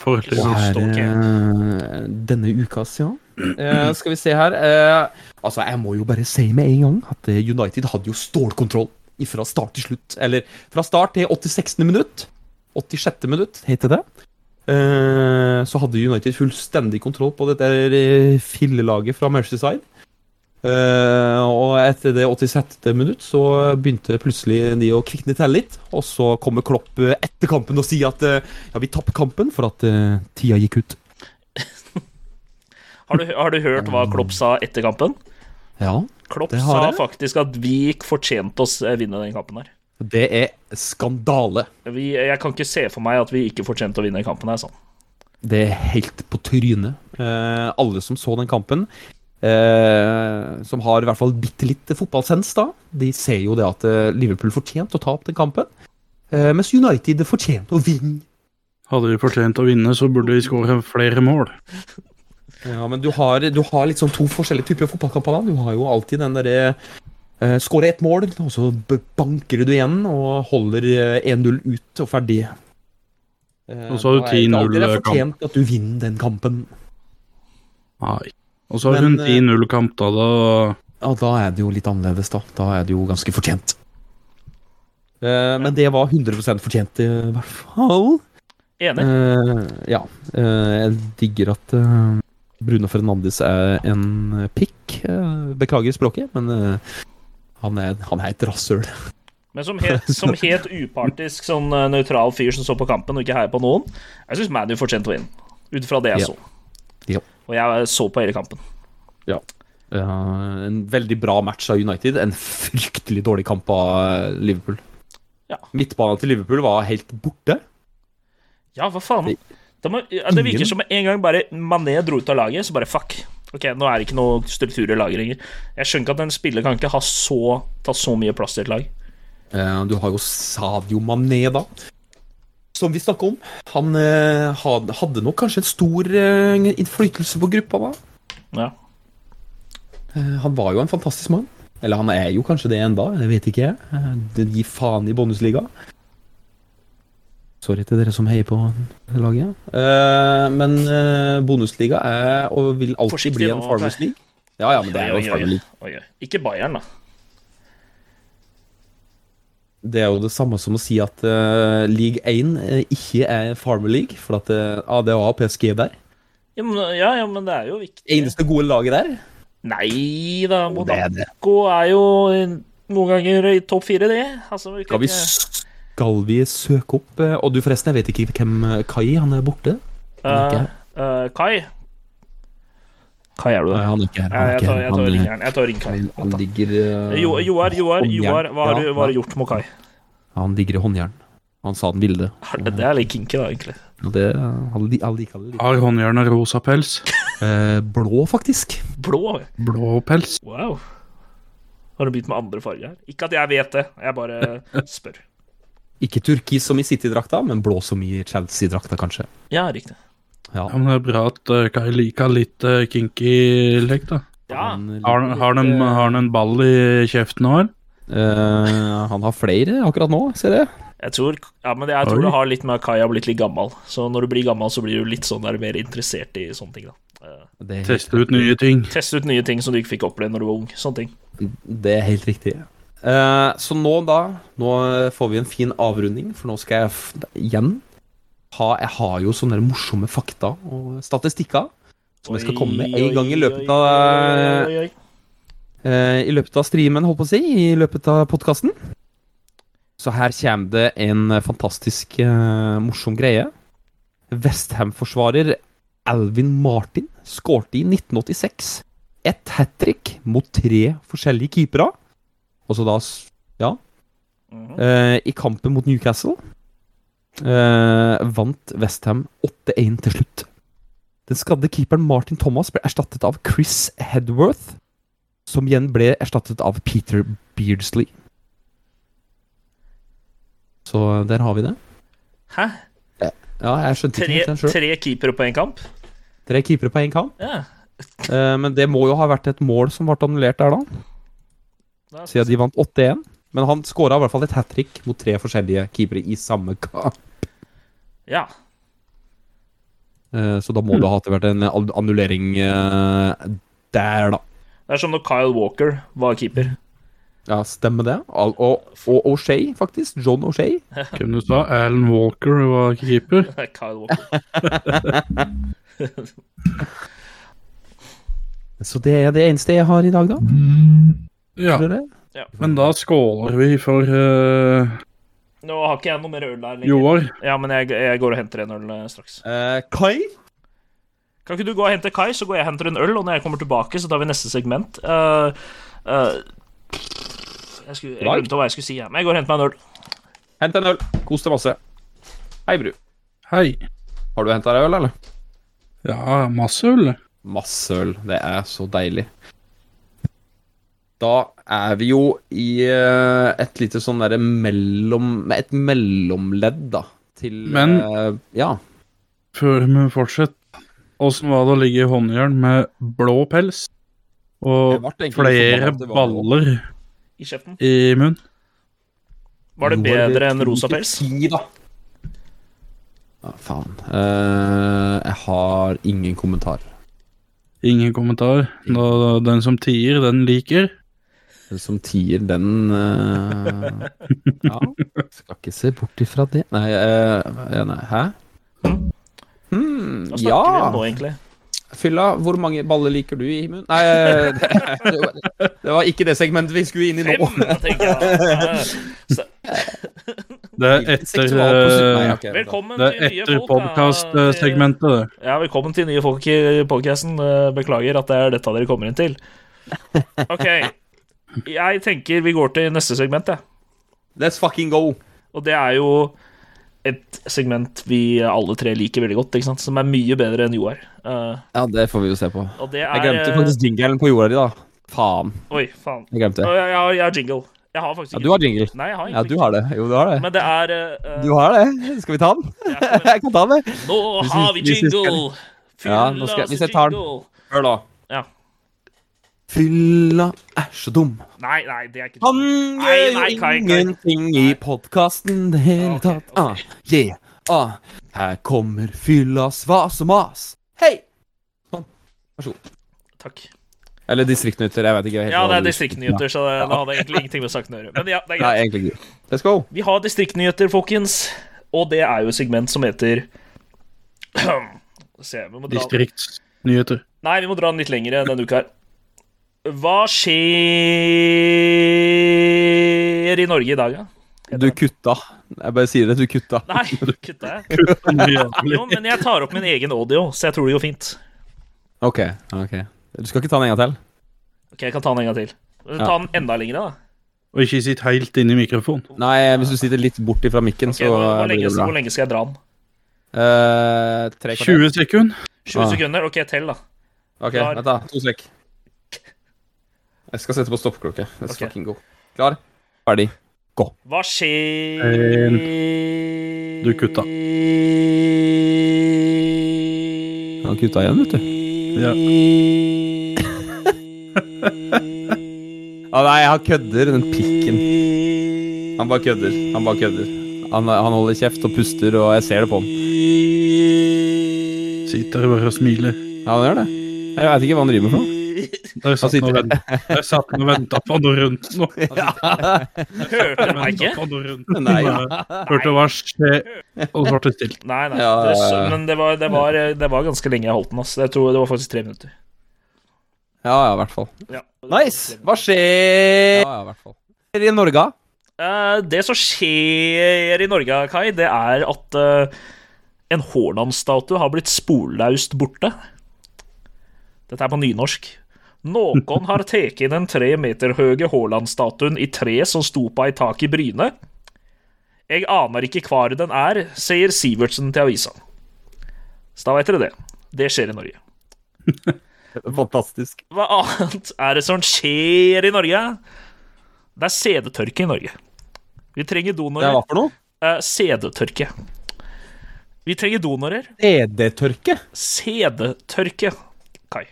Forholdsvis Og her, eh, denne ukas, ja. Eh, skal vi se her eh, Altså, jeg må jo bare si med en gang at eh, United hadde jo stålkontroll fra start til slutt. Eller fra start til 86. minutt. 86. minutt, heter det. Eh, så hadde United fullstendig kontroll på dette fillelaget fra Merseyside. Eh, og etter det 86. minutt så begynte plutselig de å kvikne til litt. Og så kommer Klopp etter kampen og sier at eh, ja, vi tapte kampen for at uh, tida gikk ut. Har du, har du hørt hva Klopp sa etter kampen? Ja, Klopp Det har jeg. sa faktisk at vi fortjente oss vinne den kampen her. det er skandale. Vi, jeg kan ikke se for meg at vi ikke fortjente å vinne den kampen her. sånn. Det er helt på trynet. Eh, alle som så den kampen, eh, som har i hvert fall bitte litt fotballsens, da, de ser jo det at eh, Liverpool fortjente å ta opp den kampen. Eh, mens United fortjente å vinne. Hadde de fortjent å vinne, så burde de skåre flere mål. Ja, men du har, du har sånn to forskjellige typer fotballkamper. Du har jo alltid den derre eh, Skårer ett mål, og så banker du igjen og holder eh, 1-0 ut og ferdig. Eh, Og så har du da er det ikke 10-0 alltid det er fortjent at du vinner den kampen. Nei. Og så har Men, hun 10-0-kamp, da. da Ja, da er det jo litt annerledes, da. Da er det jo ganske fortjent. Eh, men det var 100% fortjent, i hvert fall. Enig. Eh, ja. Eh, jeg digger at eh, Bruno Fernandes er en pikk. Eh, beklager språket, men eh, han, er, han er et rasshøl. Men som helt, som helt upartisk, sånn nøytral fyr som så på kampen og ikke heier på noen, jeg syns ManU fortjente å vinne. Ut fra det jeg Ja. så. Og jeg så på hele kampen. Ja, en veldig bra match av United. En fryktelig dårlig kamp av eh, Liverpool. Ja. Midtbanen til Liverpool var helt borte. Ja, hva faen? Det, må, det virker som en gang bare Mané dro ut av laget, så bare fuck. Ok, nå er det ikke noe struktur i laget lenger. Jeg skjønner ikke at en spiller kan ikke ha så, ta så mye plass i et lag. Eh, Du har jo Sadio Mané, da. Som vi snakka om. Han eh, hadde nok kanskje en stor eh, innflytelse på gruppa, da. Ja. Eh, Han var jo en fantastisk mann. Eller han er jo kanskje det enda, det vet ikke jeg. Det gir faen i Bundesliga. Sorry til dere som heier på laget. Eh, men Bundesliga er og vil alltid Forsiktig bli en Farmers League. Ja, ja, men det er jo oi, League. Ikke Bayern, da. Det er jo det samme som å si at uh, League 1 eh, ikke er Farmer League, for at uh, ADA og PSG der. Ja men, ja, ja, men det er jo viktig. Eneste gode laget der. Nei da, Monaco er. Er jo noen ganger i topp fire, det. Altså, vi Skal vi, skal vi søke opp eh, Og du, forresten, jeg vet ikke hvem eh, Kai Han er borte. Uh, er Eh, eh, Kai? Kai, gjør du Nei, han er ikke her. Han er jeg tar, jeg tar Han, ringeren. Jeg tar ring han, digger ligger eh, Jo, Joar, Joar. Joar, hva har du hva har du gjort med Kai? Han ligger i håndjern. Han sa den ville. Det er litt kinky, da, egentlig. Det, alle, liker det. Har håndjernet rosa pels? Eh, blå, faktisk. Blå. Blå pels? Wow. Har du begynt med andre farger her? Ikke at jeg vet det, jeg bare spør. Ikke turkis som i City-drakta, men blå som i Chelsea-drakta, kanskje. Ja, riktig. Ja. Ja, men Det er bra at uh, Kai liker litt uh, kinky lek, da. Ja, eh, Har, har, han en, har han en ball i kjeften nå, eller? eh, han har flere akkurat nå, ser jeg. jeg tror, ja, men jeg tror det har litt med at Kai har blitt litt gammel. Så når du blir gammel, så blir du litt sånn der mer interessert i sånne ting, da. Helt, Teste ut nye ting. Teste ut nye ting som du ikke fikk oppleve når du var ung. Sånne ting. det er helt riktig. Uh, så nå, da Nå får vi en fin avrunding, for nå skal jeg f igjen ha Jeg har jo sånne morsomme fakta og statistikker som jeg skal komme med en gang i løpet av eh, I løpet av streamen, holdt på å si, i løpet av podkasten. Så her kommer det en fantastisk uh, morsom greie. Westham-forsvarer Alvin Martin skårte i 1986 ett hat trick mot tre forskjellige keepere. Altså da Ja. Eh, I kampen mot Newcastle vant Westham 8-1 til slutt. Den skadde keeperen Martin Thomas ble erstattet av Chris Hedworth, som igjen ble erstattet av Peter Beardsley. Så der har vi det. Hæ? Ja, jeg skjønte ikke Tre, helt den sjøl. tre keepere på én kamp? Tre keepere på én kamp. Ja. Eh, men det må jo ha vært et mål som ble annullert der. Da- Siden de vant 8-1. Men han skåra i hvert fall et hat trick mot tre forskjellige keepere i samme kamp. ja. Eh, Så da må det ha vært en annullering eh, der, da. Det er som når Kyle Walker var keeper. Ja, stemmer det. Al- Og, og O'Shea, faktisk. John O'Shea. Hvem du sa? Alan Walker var keeper. Kyle Walker. Så det er det eneste jeg har i dag, da. Ja, Dere? men da skåler vi for uh, Nå har ikke jeg noe mer øl der lenger. Joar. Ja, men jeg, jeg går og henter en øl eh, straks. Uh, Kai? Kan ikke du gå og hente Kai, så går jeg og henter en øl, og når jeg kommer tilbake, så tar vi neste segment. Uh, eh, jeg, skulle, jeg glemte hva jeg skulle si, ja. men jeg går og henter meg en øl. Hent en øl. Kos deg masse. Hei, Bru. Hei. Har du henta deg øl, eller? Ja, masse øl. Masse øl. Det er så deilig. Da er vi jo i eh, et lite sånn derre mellom Et mellomledd, da, til Men- uh, Ja. Før vi fortsetter, åssen var det å ligge i håndjern med blå pels og flere baller I kjeften. i munnen? Var det bedre enn rosa pels? Ja, faen. Uh, jeg har ingen kommentar. Ingen kommentar. Da, den som tier, den liker. Som tier, den uh, Ja, skal ikke se bort ifra det. Nei, eh, nei hæ? Hmm, Hva snakker vi om nå, egentlig? Fylla, hvor mange baller liker du i munnen? Nei, eh, det, var- det var ikke det segmentet vi skulle inn i nå. Fem, Det er etter, Velkommen det er etter podkast-segmentet, det. Ja, velkommen til nye folk i podcasten. Eh, Beklager at det er dette dere kommer inn til. OK. Jeg tenker vi går til neste segment, jeg. Let's fucking go. Og det er jo et segment vi alle tre liker veldig godt, ikke sant? som er mye bedre enn Joar. Uh, Ja, det får vi jo se på. er Jeg glemte faktisk jingelen på jorda di, da. Faen. Oi, faen. Jeg glemte. Jeg, jeg, har, jeg har jingle. Jeg har faktisk Ja, du har jingle. Nei, jeg har Ja, du har det. Jo, du har det. Men det er uh, Du har det. Skal vi ta den? jeg- kan ta den. Nå har vi jingle! jingle! Ja, nå skal- hvis jeg tar den. jingle. Hør, da. Fylla er så dum. Nei, nei, det er ikke Han gjør ingenting i podkasten det hele okay, tatt. Okay. Ah, yeah, ah. Her kommer fyllas vas og mas. Hei! Sånn. Vær så god. Takk. Eller distriktnyheter. Jeg vet ikke helt Ja, det er distriktnyheter, så det, det hadde egentlig ingenting med saken å gjøre. Men ja, det er Nei, greit. egentlig ikke. Let's go. Vi har distriktnyheter, folkens, og det er jo et segment som heter Se, vi må dra Distriktsnyheter. Nei, vi må dra den litt lenger denne uka her. Hva skjer i Norge i dag, da? Du kutta. Jeg bare sier det. Du kutta. Nei, kutta jeg? Jo, men jeg tar opp min egen audio, så jeg tror det går fint. OK. ok Du skal ikke ta den en gang til? Ok, jeg kan ta den en gang til. Ta den enda lengre, da. Og ikke sitt helt inn i mikrofonen. Nei, hvis du sitter litt bort ifra mikken, okay, så hvor, lenge, det bra. hvor lenge skal jeg dra den? Uh, tre 20 sekunder. 20 Ah. sekunder? Ok, tell, da. Ok, vent da. To sek. Jeg skal sette på stoppeklokke. Let's Ok. fucking go. Klar. Ferdig. gå. Hva skjer En. Du kutta. Han kutta igjen, vet du. Ja. Ah, nei, han kødder, den pikken. Han bare kødder. Han bare kødder. Han, han holder kjeft og puster, og jeg ser det på han. Sitter bare og smiler. Ja, han gjør det. Jeg vet ikke hva han driver med for noe. Der satt han og satt han og venta på noe rundt nå. Hørte du meg ikke? Nei. Hørte hva skje, og så ble det stilt. Nei, nei. Ja, det, ja, ja. men det var, det, var, det var ganske lenge jeg holdt den. Altså. Jeg tror det var faktisk tre minutter. Ja, ja, i hvert fall. Ja. Nice! Hva skjer? Ja, ja, i hvert fall. I Norge? Eh, det som skjer i Norge, Kai, det er at eh, en Haaland-statue har blitt sporløst borte. Dette er på nynorsk. Noen har tatt den tre meter høye Haaland-statuen i tre som sto på ei tak i Bryne. Jeg aner ikke hvor den er, sier Sivertsen til avisa. Så da vet dere det. Det skjer i Norge. Fantastisk. Hva annet er det som skjer i Norge? Det er sedetørke i Norge. Vi trenger donorer. er hva for noe? Eh, sædtørke. Vi trenger donorer. ED-tørke? Sædtørke, Kai.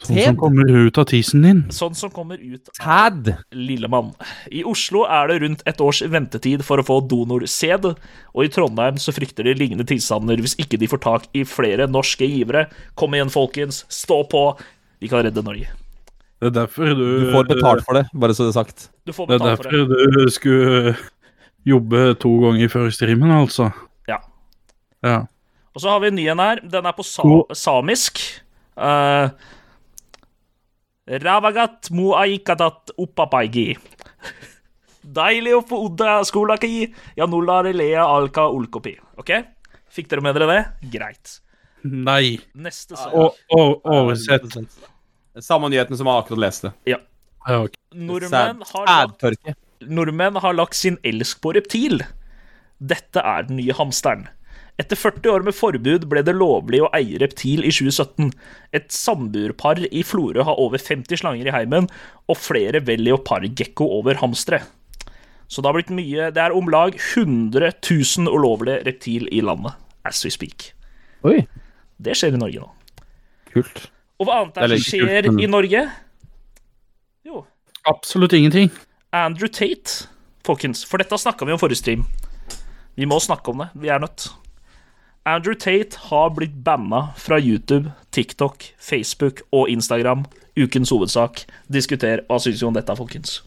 Sånn som kommer ut av tisen din. Sånn som kommer ut Tad. Lillemann. I Oslo er det rundt et års ventetid for å få donorsæd, og i Trondheim så frykter de lignende tilstander hvis ikke de får tak i flere norske givere. Kom igjen, folkens. Stå på. Vi kan redde Norge. Det er derfor du Du får betalt for det, bare så det er sagt. Du får Det er derfor for det. du skulle jobbe to ganger før streamen, altså. Ja. Ja. Og så har vi en ny en her. Den er på sa samisk. Uh, Ravagat muaikadat oppapaigi. Deilig å få odda skolaki. Ja, lea alka ulkopi. OK? Fikk dere med dere det? Greit. Nei. Neste sak. Oversett. Oh, oh, oh, Samme nyheten som jeg akkurat leste. Ja, Okay. Nordmenn har, lagt, nordmenn har lagt sin elsk på reptil. Dette er den nye hamsteren. Etter 40 år med forbud ble det lovlig å eie reptil i 2017. Et samboerpar i Florø har over 50 slanger i heimen, og flere vel leopardgekko over hamstere. Så det har blitt mye Det er om lag 100 000 ulovlige reptil i landet, as we speak. Oi, Det skjer i Norge nå. kult. Og hva annet er det som skjer kult, men- i Norge? Jo, Absolutt ingenting. Andrew Tate, folkens. For dette snakka vi om forrige stream. Vi må snakke om det. Vi er nødt. Andrew Tate har blitt banna fra YouTube, TikTok, Facebook og Instagram. Ukens hovedsak. Diskuter hva syns vi om dette, folkens.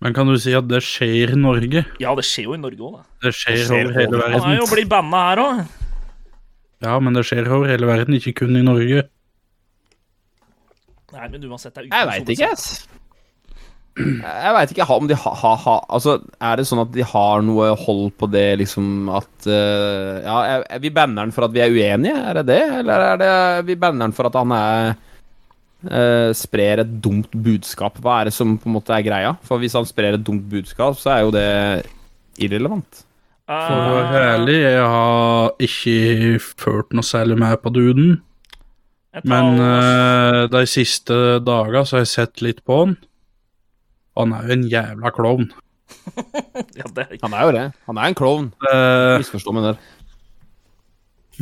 Men kan du si at det skjer i Norge? Ja, det skjer jo i Norge òg, da. Det skjer, Det skjer over hele verden. Han er jo blitt banna her òg. Ja, men det skjer over hele verden, ikke kun i Norge. Nei, men uansett, det er ukens Jeg veit ikke, ass. Jeg veit ikke om de har ha, ha, Altså, er det sånn at de har noe hold på det, liksom at uh, Ja, er, er vi banner den for at vi er uenige? Er det det? Eller er det vi banner den for at han er uh, sprer et dumt budskap? Hva er det som på en måte er greia? For hvis han sprer et dumt budskap, så er jo det irrelevant. For å være ærlig, jeg har ikke ført noe særlig med på duden. Men eh, de siste dager så har jeg sett litt på han. Han er jo en jævla klovn. ja, det er Han er jo det. Han er en klovn. Uh, Misforstå meg der.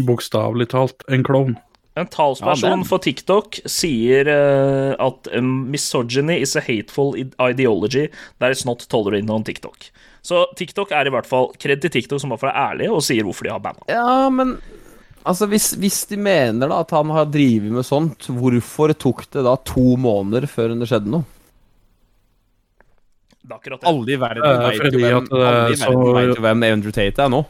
Bokstavelig talt en klovn. En talsperson Ja, for TikTok sier uh, at um, misogyny is a hateful ideology that is not tolerated on TikTok. Så TikTok er i hvert fall kred til TikTok som er ærlige og sier hvorfor de har banda. Ja, men altså, hvis, hvis de mener da at han har drevet med sånt, hvorfor tok det da to måneder før det skjedde noe? Det er akkurat det. Alle i verden Eh, vet jo fordi hvem, så- vet Andrew Tate er nå.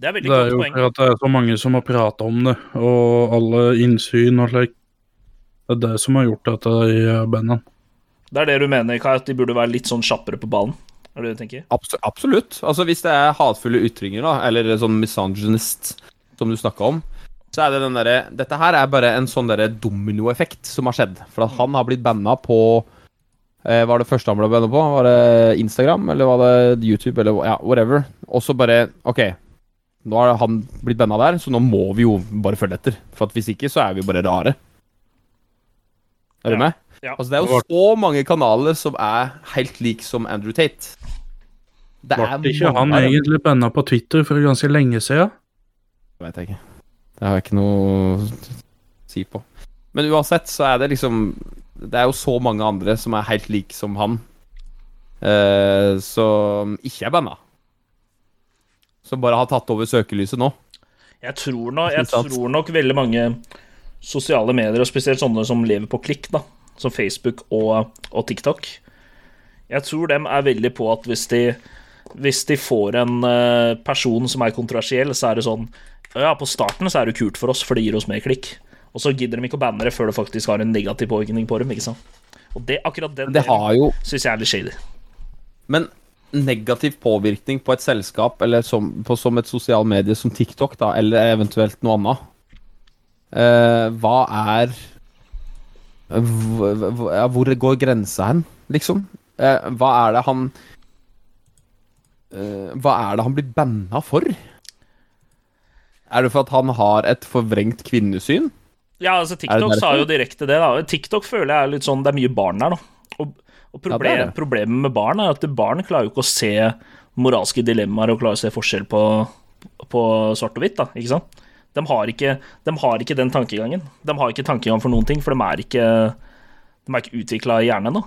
Det er Det er jo poeng. at det er så mange som har prata om det, og alle innsyn og slik. Det er det som har gjort dette i bandet. Det er det du mener, Kai, at de burde være litt sånn kjappere på ballen? Er det det du tenker? Abs absolutt. Altså, hvis det er hatefulle ytringer, da, eller sånn misogynist, som du snakka om, så er det den derre Dette her er bare en sånn derre dominoeffekt som har skjedd. For at han har blitt banna på eh, Var det første han ble bønna på? Var det Instagram, eller var det YouTube, eller ja, whatever? Og så bare OK, nå har han blitt bønna der, så nå må vi jo bare følge etter. For at hvis ikke, så er vi bare rare. Er du Ja. med? Ja. Altså, det er jo så mange kanaler som er helt lik som Andrew Tate. Det Ble ikke han egentlig bønna på Twitter for ganske lenge siden? Det vet jeg ikke. Det har jeg ikke noe å si på. Men uansett så er det liksom Det er jo så mange andre som er helt like som han, eh, som ikke er banna. Som bare har tatt over søkelyset nå. Jeg tror, nok, jeg tror nok veldig mange sosiale medier, og spesielt sånne som lever på klikk, da, som Facebook og, og TikTok Jeg tror dem er veldig på at hvis de, hvis de får en eh, person som er kontroversiell, så er det sånn Ja, på starten så er det kult for oss, for det gir oss mer klikk. Og så gidder de ikke å banne det før det faktisk har en negativ påvirkning på dem. ikke sant? Og det, akkurat den Det jo syns jeg er litt shady. Men negativ påvirkning på et selskap eller som, på, som et sosialt medie som TikTok, da, eller eventuelt noe annet eh, Hva er Hvor går grensa hen, liksom? Eh, hva er det han eh, Hva er det han blir banna for? Er det for at han har et forvrengt kvinnesyn? Ja, altså TikTok sa jo direkte det, da. TikTok føler jeg er litt sånn Det er mye barn der, da. Og, og Ja, det problem, det. problemet med barn er at barn klarer jo ikke å se moralske dilemmaer og klarer å se forskjell på, på svart og hvitt, da. Ikke sant? De har ikke, de har ikke den tankegangen. De har ikke tankegang for noen ting, for de er ikke, de er ikke utvikla i hjernen ennå.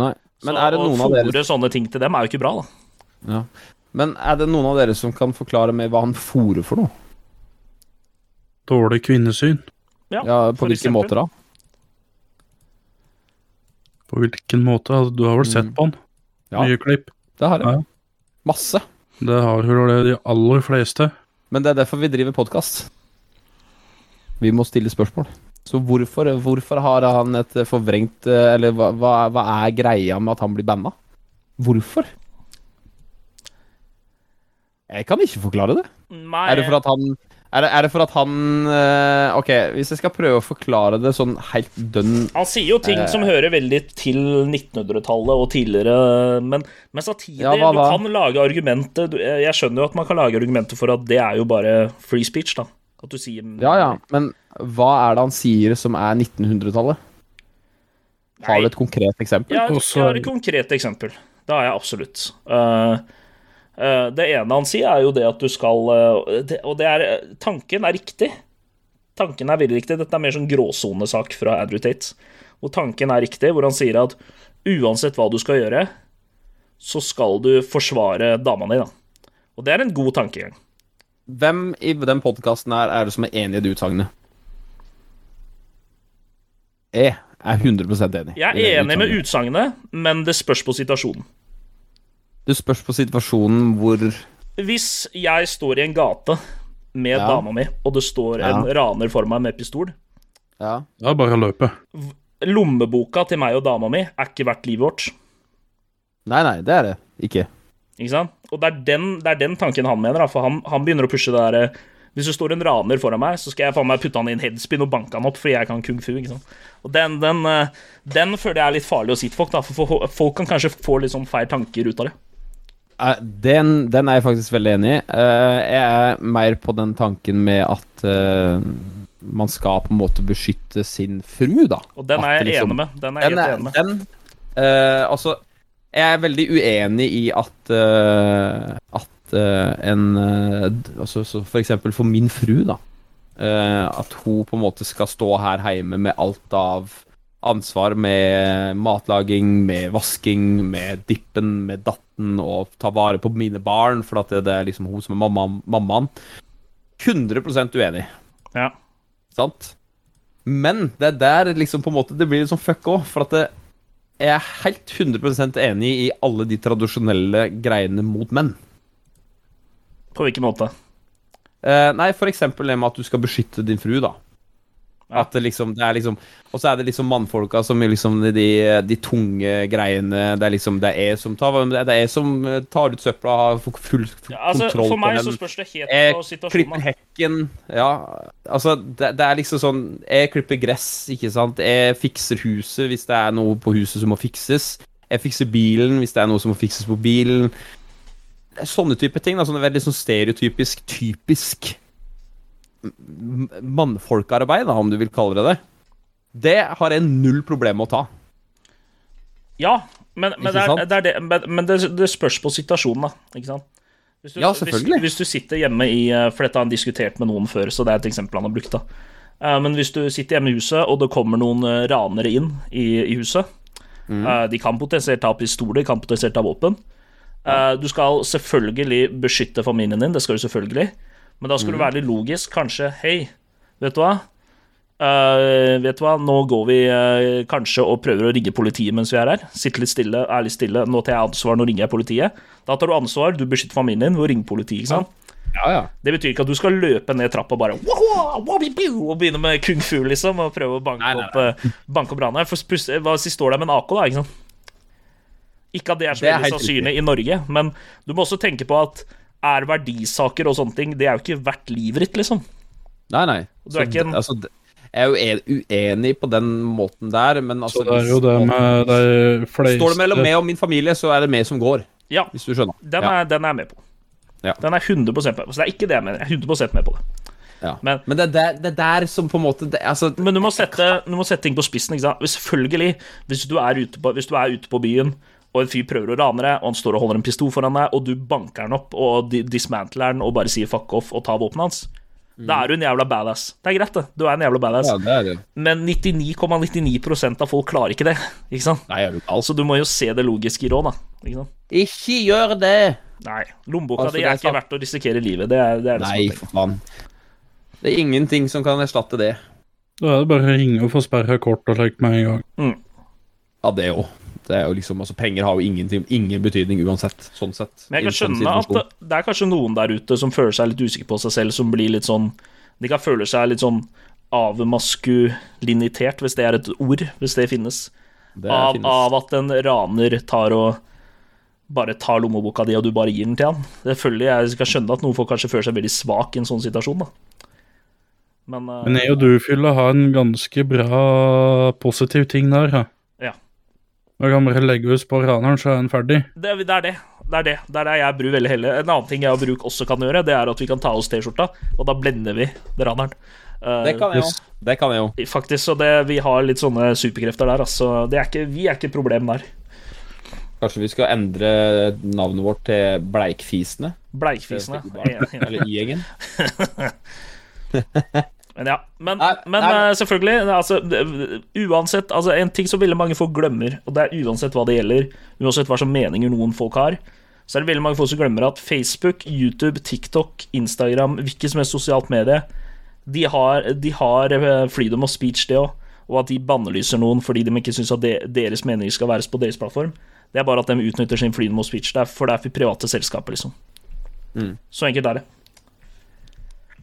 Nei. Men Så er det å noen av dere fòre sånne ting til dem er jo ikke bra, da. ja. Men er det noen av dere som kan forklare meg hva han fòrer for noe? Dårlig kvinnesyn. Ja, Ja, På hvilken hvilke eksempel. måter da? På hvilken måte? Altså, Du har vel sett Mm. på han? Ja. Nye klipp. Det har jeg. Ja. Masse. Det har vel de aller fleste. Men det er derfor vi driver podkast. Vi må stille spørsmål. Så hvorfor, hvorfor har han et forvrengt Eller hva, hva, hva er greia med at han blir banna? Hvorfor? Jeg kan ikke forklare det. Nei, Er det for at han Er det, er det for at han eh, OK, hvis jeg skal prøve å forklare det sånn helt dønn Han sier jo ting Eh. som hører veldig til 1900-tallet og tidligere, men, men samtidig Ja, hva Du kan lage argumentet du, Jeg skjønner jo at man kan lage argumentet for at det er jo bare free speech, da. At du sier Ja ja, men hva er det han sier som er 1900-tallet? Har du et konkret eksempel? Ja, jeg har et konkret eksempel. Det har jeg absolutt. Eh, eh, det ene han sier, er jo det at du skal eh, Og det er Tanken er riktig. Tanken er veldig riktig. Dette er mer sånn gråsonesak fra Andrew Tate. Hvor tanken er riktig, hvor han sier at uansett hva du skal gjøre, så skal du forsvare dama di, da. Og det er en god tankegang. Hvem i den podkasten her er det som er enig i det utsagnet? Jeg er 100% enig. Jeg er enig med utsagnet, men det spørs på situasjonen. Det spørs på situasjonen hvor Hvis jeg står i en gate med Ja. dama mi, og det står en Ja. raner for meg med pistol Ja. Det er bare å løpe. Lommeboka til meg og dama mi er ikke verdt livet vårt. Nei, nei, det er det ikke. Ikke sant? Og det er den, det er den tanken han mener, da, for han, han begynner å pushe det derre Hvis det står en raner foran meg, så skal jeg faen meg putte han i en headspin og banke han opp fordi jeg kan kung fu. ikke sant? Og den, den, eh, den føler jeg er litt farlig å si til folk, da, for for folk kan kanskje få litt sånn feil tanker ut av det. Eh, Den, den er jeg faktisk veldig enig i. Eh, Jeg er mer på den tanken med at eh, man skal på en måte beskytte sin fru, da. Og den er jeg liksom- enig med. Den er jeg helt enig med. den, uh, altså, jeg er veldig uenig i at uh, At uh, en altså, så For eksempel for min fru, da. at hun på en måte skal stå her hjemme med alt av ansvar med matlaging, med vasking, med dippen, med datten, og ta vare på mine barn, for det, det er liksom hun som er mamma, mammaen. 100% uenig, Ja. sant? Men det er der liksom på en måte det blir litt sånn fuck òg, for at det, jeg er helt 100% enig i alle de tradisjonelle greiene mot menn. På hvilken måte? Eh, nei, for eksempel det med at du skal beskytte din fru, da. At det liksom, det er liksom Og så er det liksom mannfolka som er liksom de, de tunge greiene Det er liksom Det er jeg som tar Det er jeg som tar ut søpla, har full, full Ja, altså, kontroll for meg så spørs det helt Jeg på situasjonen. klipper hekken Ja, altså det, det er liksom sånn Jeg klipper gress, ikke sant? Jeg fikser huset hvis det er noe på huset som må fikses. Jeg fikser bilen hvis det er noe som må fikses på bilen. Det Sånne type ting da, er veldig sånn stereotypisk Typisk Mannfolkarbeid da, om du vil kalle det det Det har jeg null problem med å ta Ja, men, men, det, er, det, er det, men, men det, spørs på situasjonen, da. Ikke sant? Du, Ja, selvfølgelig. Hvis, hvis du sitter hjemme i eh, For dette har han diskutert med noen før, så det er et eksempel han har brukt. da Eh, Men hvis du sitter hjemme i huset, og det kommer noen eh, ranere inn i, i huset Mm. De kan potensielt ha pistoler, de kan potensielt ha våpen. Mm. Du skal selvfølgelig beskytte familien din, det skal du selvfølgelig. Men da Mm. skal du være litt logisk. Kanskje Hei, vet du hva? Uh, vet du hva, nå går vi uh, kanskje og prøver å rigge politiet mens vi er her. Sitte litt stille, er litt stille. Nå tar jeg ansvar, nå ringer jeg politiet. Da tar du ansvar, du beskytter familien din ved å ringe politiet. ikke sant? Ja, ja Det betyr ikke at du skal løpe ned trappa bare «Wow, wabi, biu», og begynne med kung fu, liksom, og prøve å banke Nei, nei, opp, eh, banke opp raneren. For hva hvis de står der med en AK, da? ikke sant? Ikke at det er så veldig sannsynlig i Norge, men du må også tenke på at er verdisaker og sånne ting, det er jo ikke verdt livet ditt, liksom. Nei, nei. Du er ikke en- altså, jeg er jo uenig på den måten der, men altså Så det er jo det med de fleste Står det mellom meg og min familie, så er det meg som går. Ja, Hvis du skjønner. den ja. er, den er jeg med på. Ja. Den er 100 med på. Så det er ikke det jeg mener. Jeg er 100 med på det. Ja. Men- Men, det, er der, det er der som på en måte det, altså, Men du må, sette, du må sette ting på spissen. ikke sant? Selvfølgelig, hvis du, er ute på, hvis du er ute på byen, og en fyr prøver å rane deg, og han står og holder en pistol foran deg, og du banker han opp og dismantler den og bare sier fuck off og tar våpenet hans, da er du en jævla badass. Det er greit, det. Du er en jævla badass. Ja, det er det. Men 99,99% av folk klarer ikke det. ikke sant? Nei, er du gal? Så du må jo se det logiske i råd, da. Ikke sant? Ikke gjør det! Nei, lommeboka Altså, di det er er ikke sant. verdt å risikere livet. Det er det, er det Nei, for faen. Det er ingenting som kan erstatte det. Da er det bare å ringe og få sperra kort og slikt med en gang. Ja, det òg. Det er jo liksom, altså Penger har jo ingen, ingen betydning uansett. Sånn sett. Men jeg kan skjønne at det, det er kanskje noen der ute som føler seg litt usikre på seg selv, som blir litt sånn De kan føle seg litt sånn avmaskulinitert, hvis det er et ord, hvis det finnes. Det Av, finnes. av at en raner tar og bare tar lommeboka di, og du bare gir den til han. Det føler jeg Jeg kan skjønne at noen folk kanskje føler seg veldig svak i en sånn situasjon, da. Men, uh, Men jeg og du, Fylle, har en ganske bra positiv ting der. Ja. Da kan bare legge oss på raneren, så er den ferdig. det, det er det. Det er det. Det er det jeg bruker veldig heller. En annen ting jeg og Bruk også kan gjøre, det er at vi kan ta oss T-skjorta, og da blender vi raneren. Eh, Det kan jeg jo. Det kan jeg jo. Faktisk, så det, vi har litt sånne superkrefter der, altså. Det er ikke, vi er ikke et problem der. Kanskje vi skal endre navnet vårt til Bleikfisene? Bleikfisene. Eller Y-gjengen? Men ja. Men, Nei, men nei. eh, selvfølgelig, altså, uansett altså, En ting som veldig mange folk glemmer, og det er uansett hva det gjelder, uansett hva som meninger noen folk har, så er det veldig mange folk som glemmer at Facebook, YouTube, TikTok, Instagram, hvilket som helst sosialt medie, de har, de har eh, freedom of speech, det òg. Og at de bannelyser noen fordi de ikke syns at de, deres meninger skal være på deres plattform. Det er bare at de utnytter sin freedom of speech. Det er for det er for private selskaper, liksom. Mm. Så enkelt er det.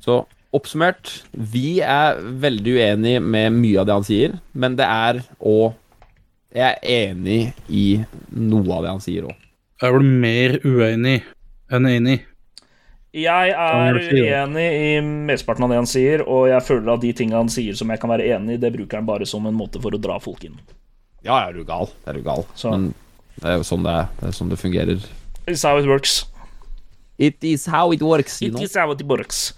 Så oppsummert, vi er veldig uenig med mye av det han sier, men det er òg Jeg er enig i noe av det han sier òg. Jeg er vel mer uenig enn enig. Jeg er uenig i mesteparten av det han sier, og jeg føler at de tingene han sier som jeg kan være enig i, det bruker han bare som en måte for å dra folk inn. Ja, er du gal? Er du gal? Så. Men det er jo sånn det er. Det er sånn det fungerer. It's how it works. It is how it works, you It know. is how it works.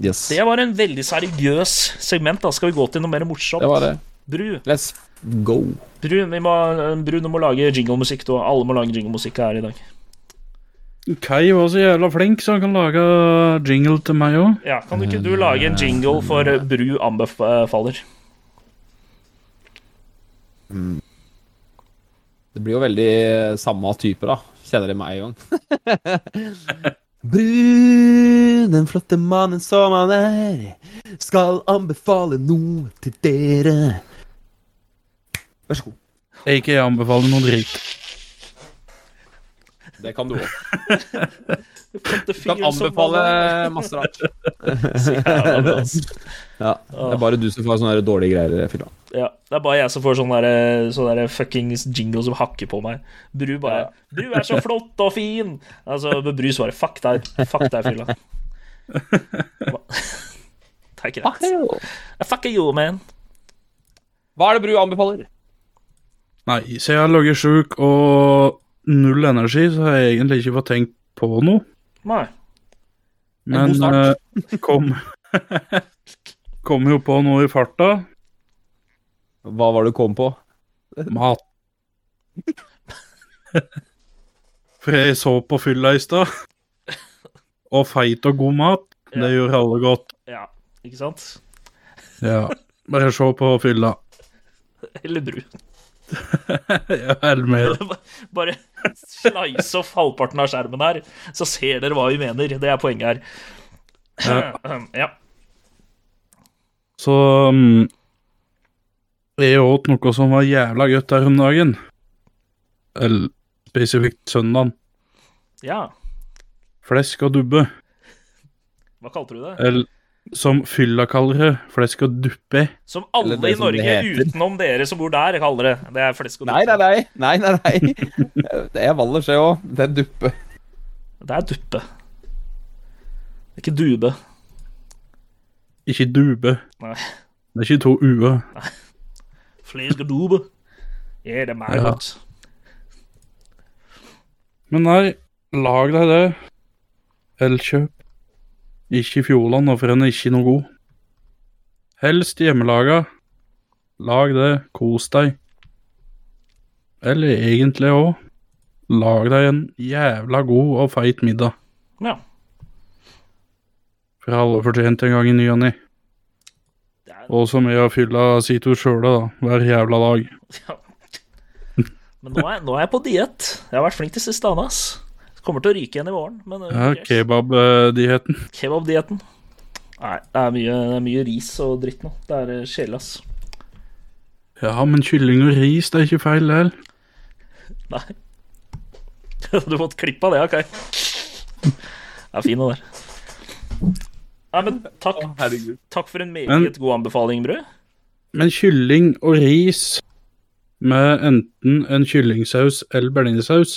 Yes. Det var en veldig seriøs segment. Da skal vi gå til noe mer morsomt. Det var det. Bru, Let's go. Bru, vi må, Bru, du må lage jinglemusikk. Alle må lage jinglemusikk her i dag. Kai var så jævla flink, så han kan lage jingle til meg òg. Ja, Kan du ikke du lage en jingle for Bru anbefaler? Det blir jo veldig samme typer, da. Kjenner det med en gang. Brun, den flotte mannen som han er, skal anbefale noe til dere. Vær så god. Ikke jeg anbefaler noe dritt. Det kan du òg. Kan anbefale rart. Ja, det er bare du som får sånne dårlige greier fylla. Ja, det er bare jeg som får sånne, der, sånne der fuckings jingle som hakker på meg. Bru bare 'Bru er så flott og fin!' Altså, Bru svarer 'fuck deg'. Fuck deg, fylla. Det er greit. Fuck you, man. Hva er det Bru anbefaler? Nei, siden jeg har ligget sjuk og null energi, så har jeg egentlig ikke fått tenkt på noe. Nei. Men uh, kom Kom jo på noe i farta. Hva var det du kom på? Mat. For jeg så på fylla i stad. Og feit og god mat, det gjør alle godt. Ja, ikke sant? Ja. Bare se på fylla. Eller Bru. Ja, eller mer Bare slice off halvparten av skjermen her, så ser dere hva vi mener. Det er poenget her. Ja. Så um, jeg åt noe som var jævla godt her om dagen. Eller spesifikt søndagen. ja. Flesk og dubbe. Hva kalte du det? Eller som fylla kaller det, flesk og duppe. Som alle i som Norge utenom dere som bor der, kaller det. Det er flesk og Nei, duppe. nei, nei. nei, nei, nei. Det er Valdres, det òg. Det er duppe. Det er duppe. Det er ikke dube. Ikke dube. Nei. Det er ikke to ue. Flesk og dube. Ja, det er meg Ja. godt. Men nei, lag deg det. Elkjøp. Ikke i Fjordland, for den er ikke noe god. Helst hjemmelaga. Lag det, kos deg. Eller egentlig òg. Lag deg en jævla god og feit middag. Ja. For alle fortjent en gang i ny og ne. Er, Og som jeg har fylla Sito sjøle, da. Hver jævla dag. ja. Men nå er, nå er jeg på diett. Jeg har vært flink til siste Anna. ass. Kommer til å ryke igjen i morgen, men uh, Ja, yes. Kebab-dietten. Kebab-dietten. Nei, det er, mye, det er mye ris og dritt nå. Det er eh, kjedelig, ass. Ja, men kylling og ris, det er ikke feil, det. heller. Nei. Du har fått klipp av det, OK? Det er fin, det der. Nei, men takk, Herregud. takk for en meget Men- god anbefaling, Brød. Men kylling og ris med enten en kyllingsaus eller bearnéssaus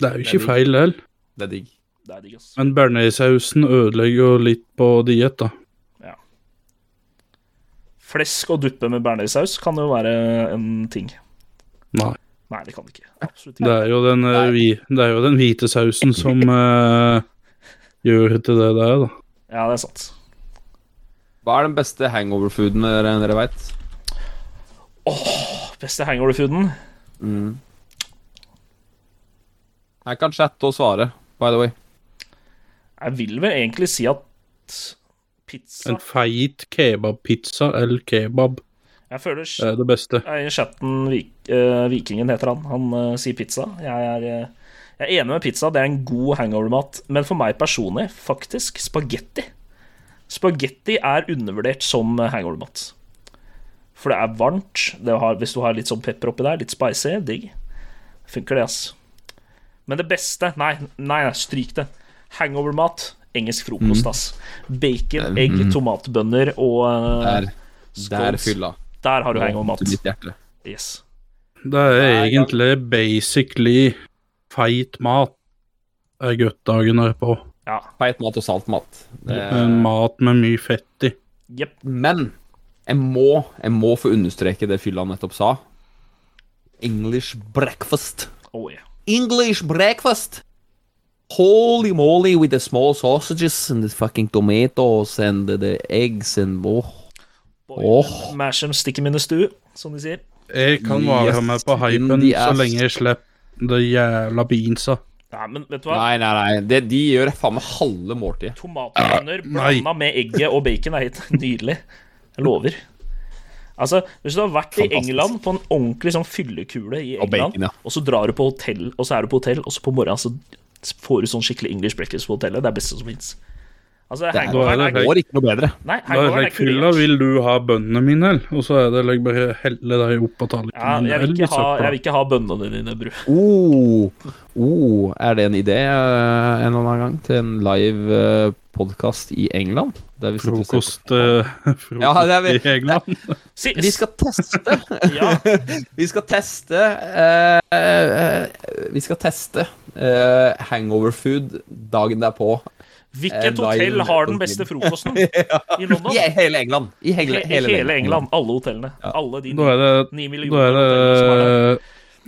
Det er jo Det er ikke feil, det. Det er digg. Det er digg, ass. Men bearnéssausen ødelegger jo litt på diett, da. Ja. Flesk og duppe med bearnéssaus kan jo være en ting. Nei. Nei, det kan det ikke. Absolutt Det er jo den, eh, vi, det er jo den hvite sausen som uh, gjør til det det er, da. Ja, det er sant. Hva er den beste hangover-fooden dere, dere veit? Beste hangover-fooden? Mm. Jeg kan chatte og svare, by the way. Jeg vil vel egentlig si at pizza En feit kebabpizza eller kebab Jeg føler er det beste. Jeg er I chatten Vik, uh, Vikingen heter han. Han uh, sier pizza. Jeg er, eh, jeg er enig med pizza. Det er en god hangover-mat. Men for meg personlig, faktisk, spagetti. Spagetti er undervurdert som hangover-mat. For det er varmt. Det har, hvis du har litt sånn pepper oppi der, litt spicy, digg. Funker det, ass. Men det beste Nei, nei, nei stryk det. Hangover-mat. Engelsk frokost, ass. Bacon, egg, tomatbønner og uh, Der, der fylla. Der har du hangover-mat. Yes. Det er egentlig basically feit mat. er godt dagen erpå. Ja. Feit mat og salt mat. Er... Mat med mye fett i. Yep. men jeg må, jeg må få understreke det fylla nettopp sa. English breakfast. Oh, yeah. English breakfast. Holy moly with the small sausages and the fucking tomatoes and the, the eggs and oh. Boy, Åh. Mash them, stick them in the stew, som de sier. Jeg kan være Yes, med på hypen så lenge jeg slipper det jævla beansa. Nei, men vet du hva? Nei, nei, nei. Det, de gjør faen meg halve måltid. Tomatbønner blanda med egget og bacon er helt nydelig. Jeg lover. Altså, Hvis du har vært i England på en ordentlig sånn fyllekule i Og England, bacon, ja. og så drar du på hotell, og så er du på hotell, og så på morgenen så får du sånn skikkelig English breakfast på hotellet. Det er det beste som fins. Altså, Det, går, her, her, her, går ikke noe bedre. Nei, Da er jeg fylla, vil du ha bønnene mine, eller? Og så er det like, bare helle deg opp på Ja, tallerkenen. jeg vil ikke ha, jeg vil ikke ha bønnene dine, bru. Oh, oh, er det en idé eh, en eller annen gang til en live uh, podkast i England? Frokost, uh, frokost Ja, det er vi- i England. Det, Vi skal teste. ja, Vi skal teste uh, uh, Vi skal teste eh, hangover food dagen derpå. Hvilket hotell har den beste frokosten i London? I hele England. I hele, hele, hele, England. Alle hotellene. Alle de Da er det, ni millioner nå er det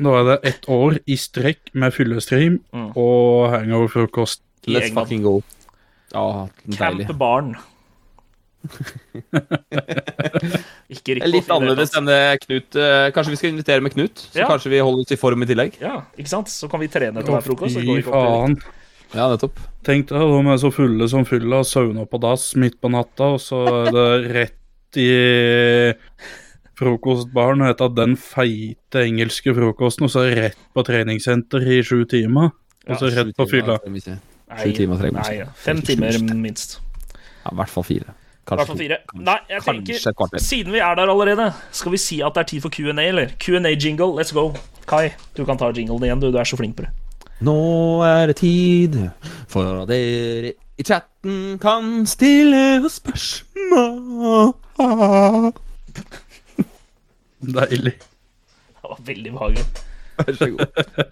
Nå er det ett år i strekk med fyllestream Mm. og hangover-frokost. Let's England. fucking go. Ja. Camp Barn. ikke riktig litt annerledes enn det Knut eh, Kanskje vi skal invitere med Knut? Så Ja. kanskje vi holder oss i form i tillegg? Ja, ikke sant? Så kan vi trene til hver frokost. fy faen. Ja, nettopp. Tenk deg, de er så fulle som fylla, sauna på dass midt på natta, og så er det rett i frokostbaren og heter den feite engelske frokosten, og så er det rett på treningssenter i sju timer. Og så rett på fylla. Ja, Sju timer trenger man nei, ikke. Fem timer minst. I hvert fall fire. Fall fire. Nei, jeg tenker et kvarter. Siden vi er der allerede, skal vi si at det er tid for Q&A, eller? Q&A-jingle, let's go. Kai, du kan ta jinglen igjen, du. Du er så flink på det. Nå er det tid for at dere i chatten kan stille oss spørsmål. Deilig. Det var veldig behagelig. Vær så god.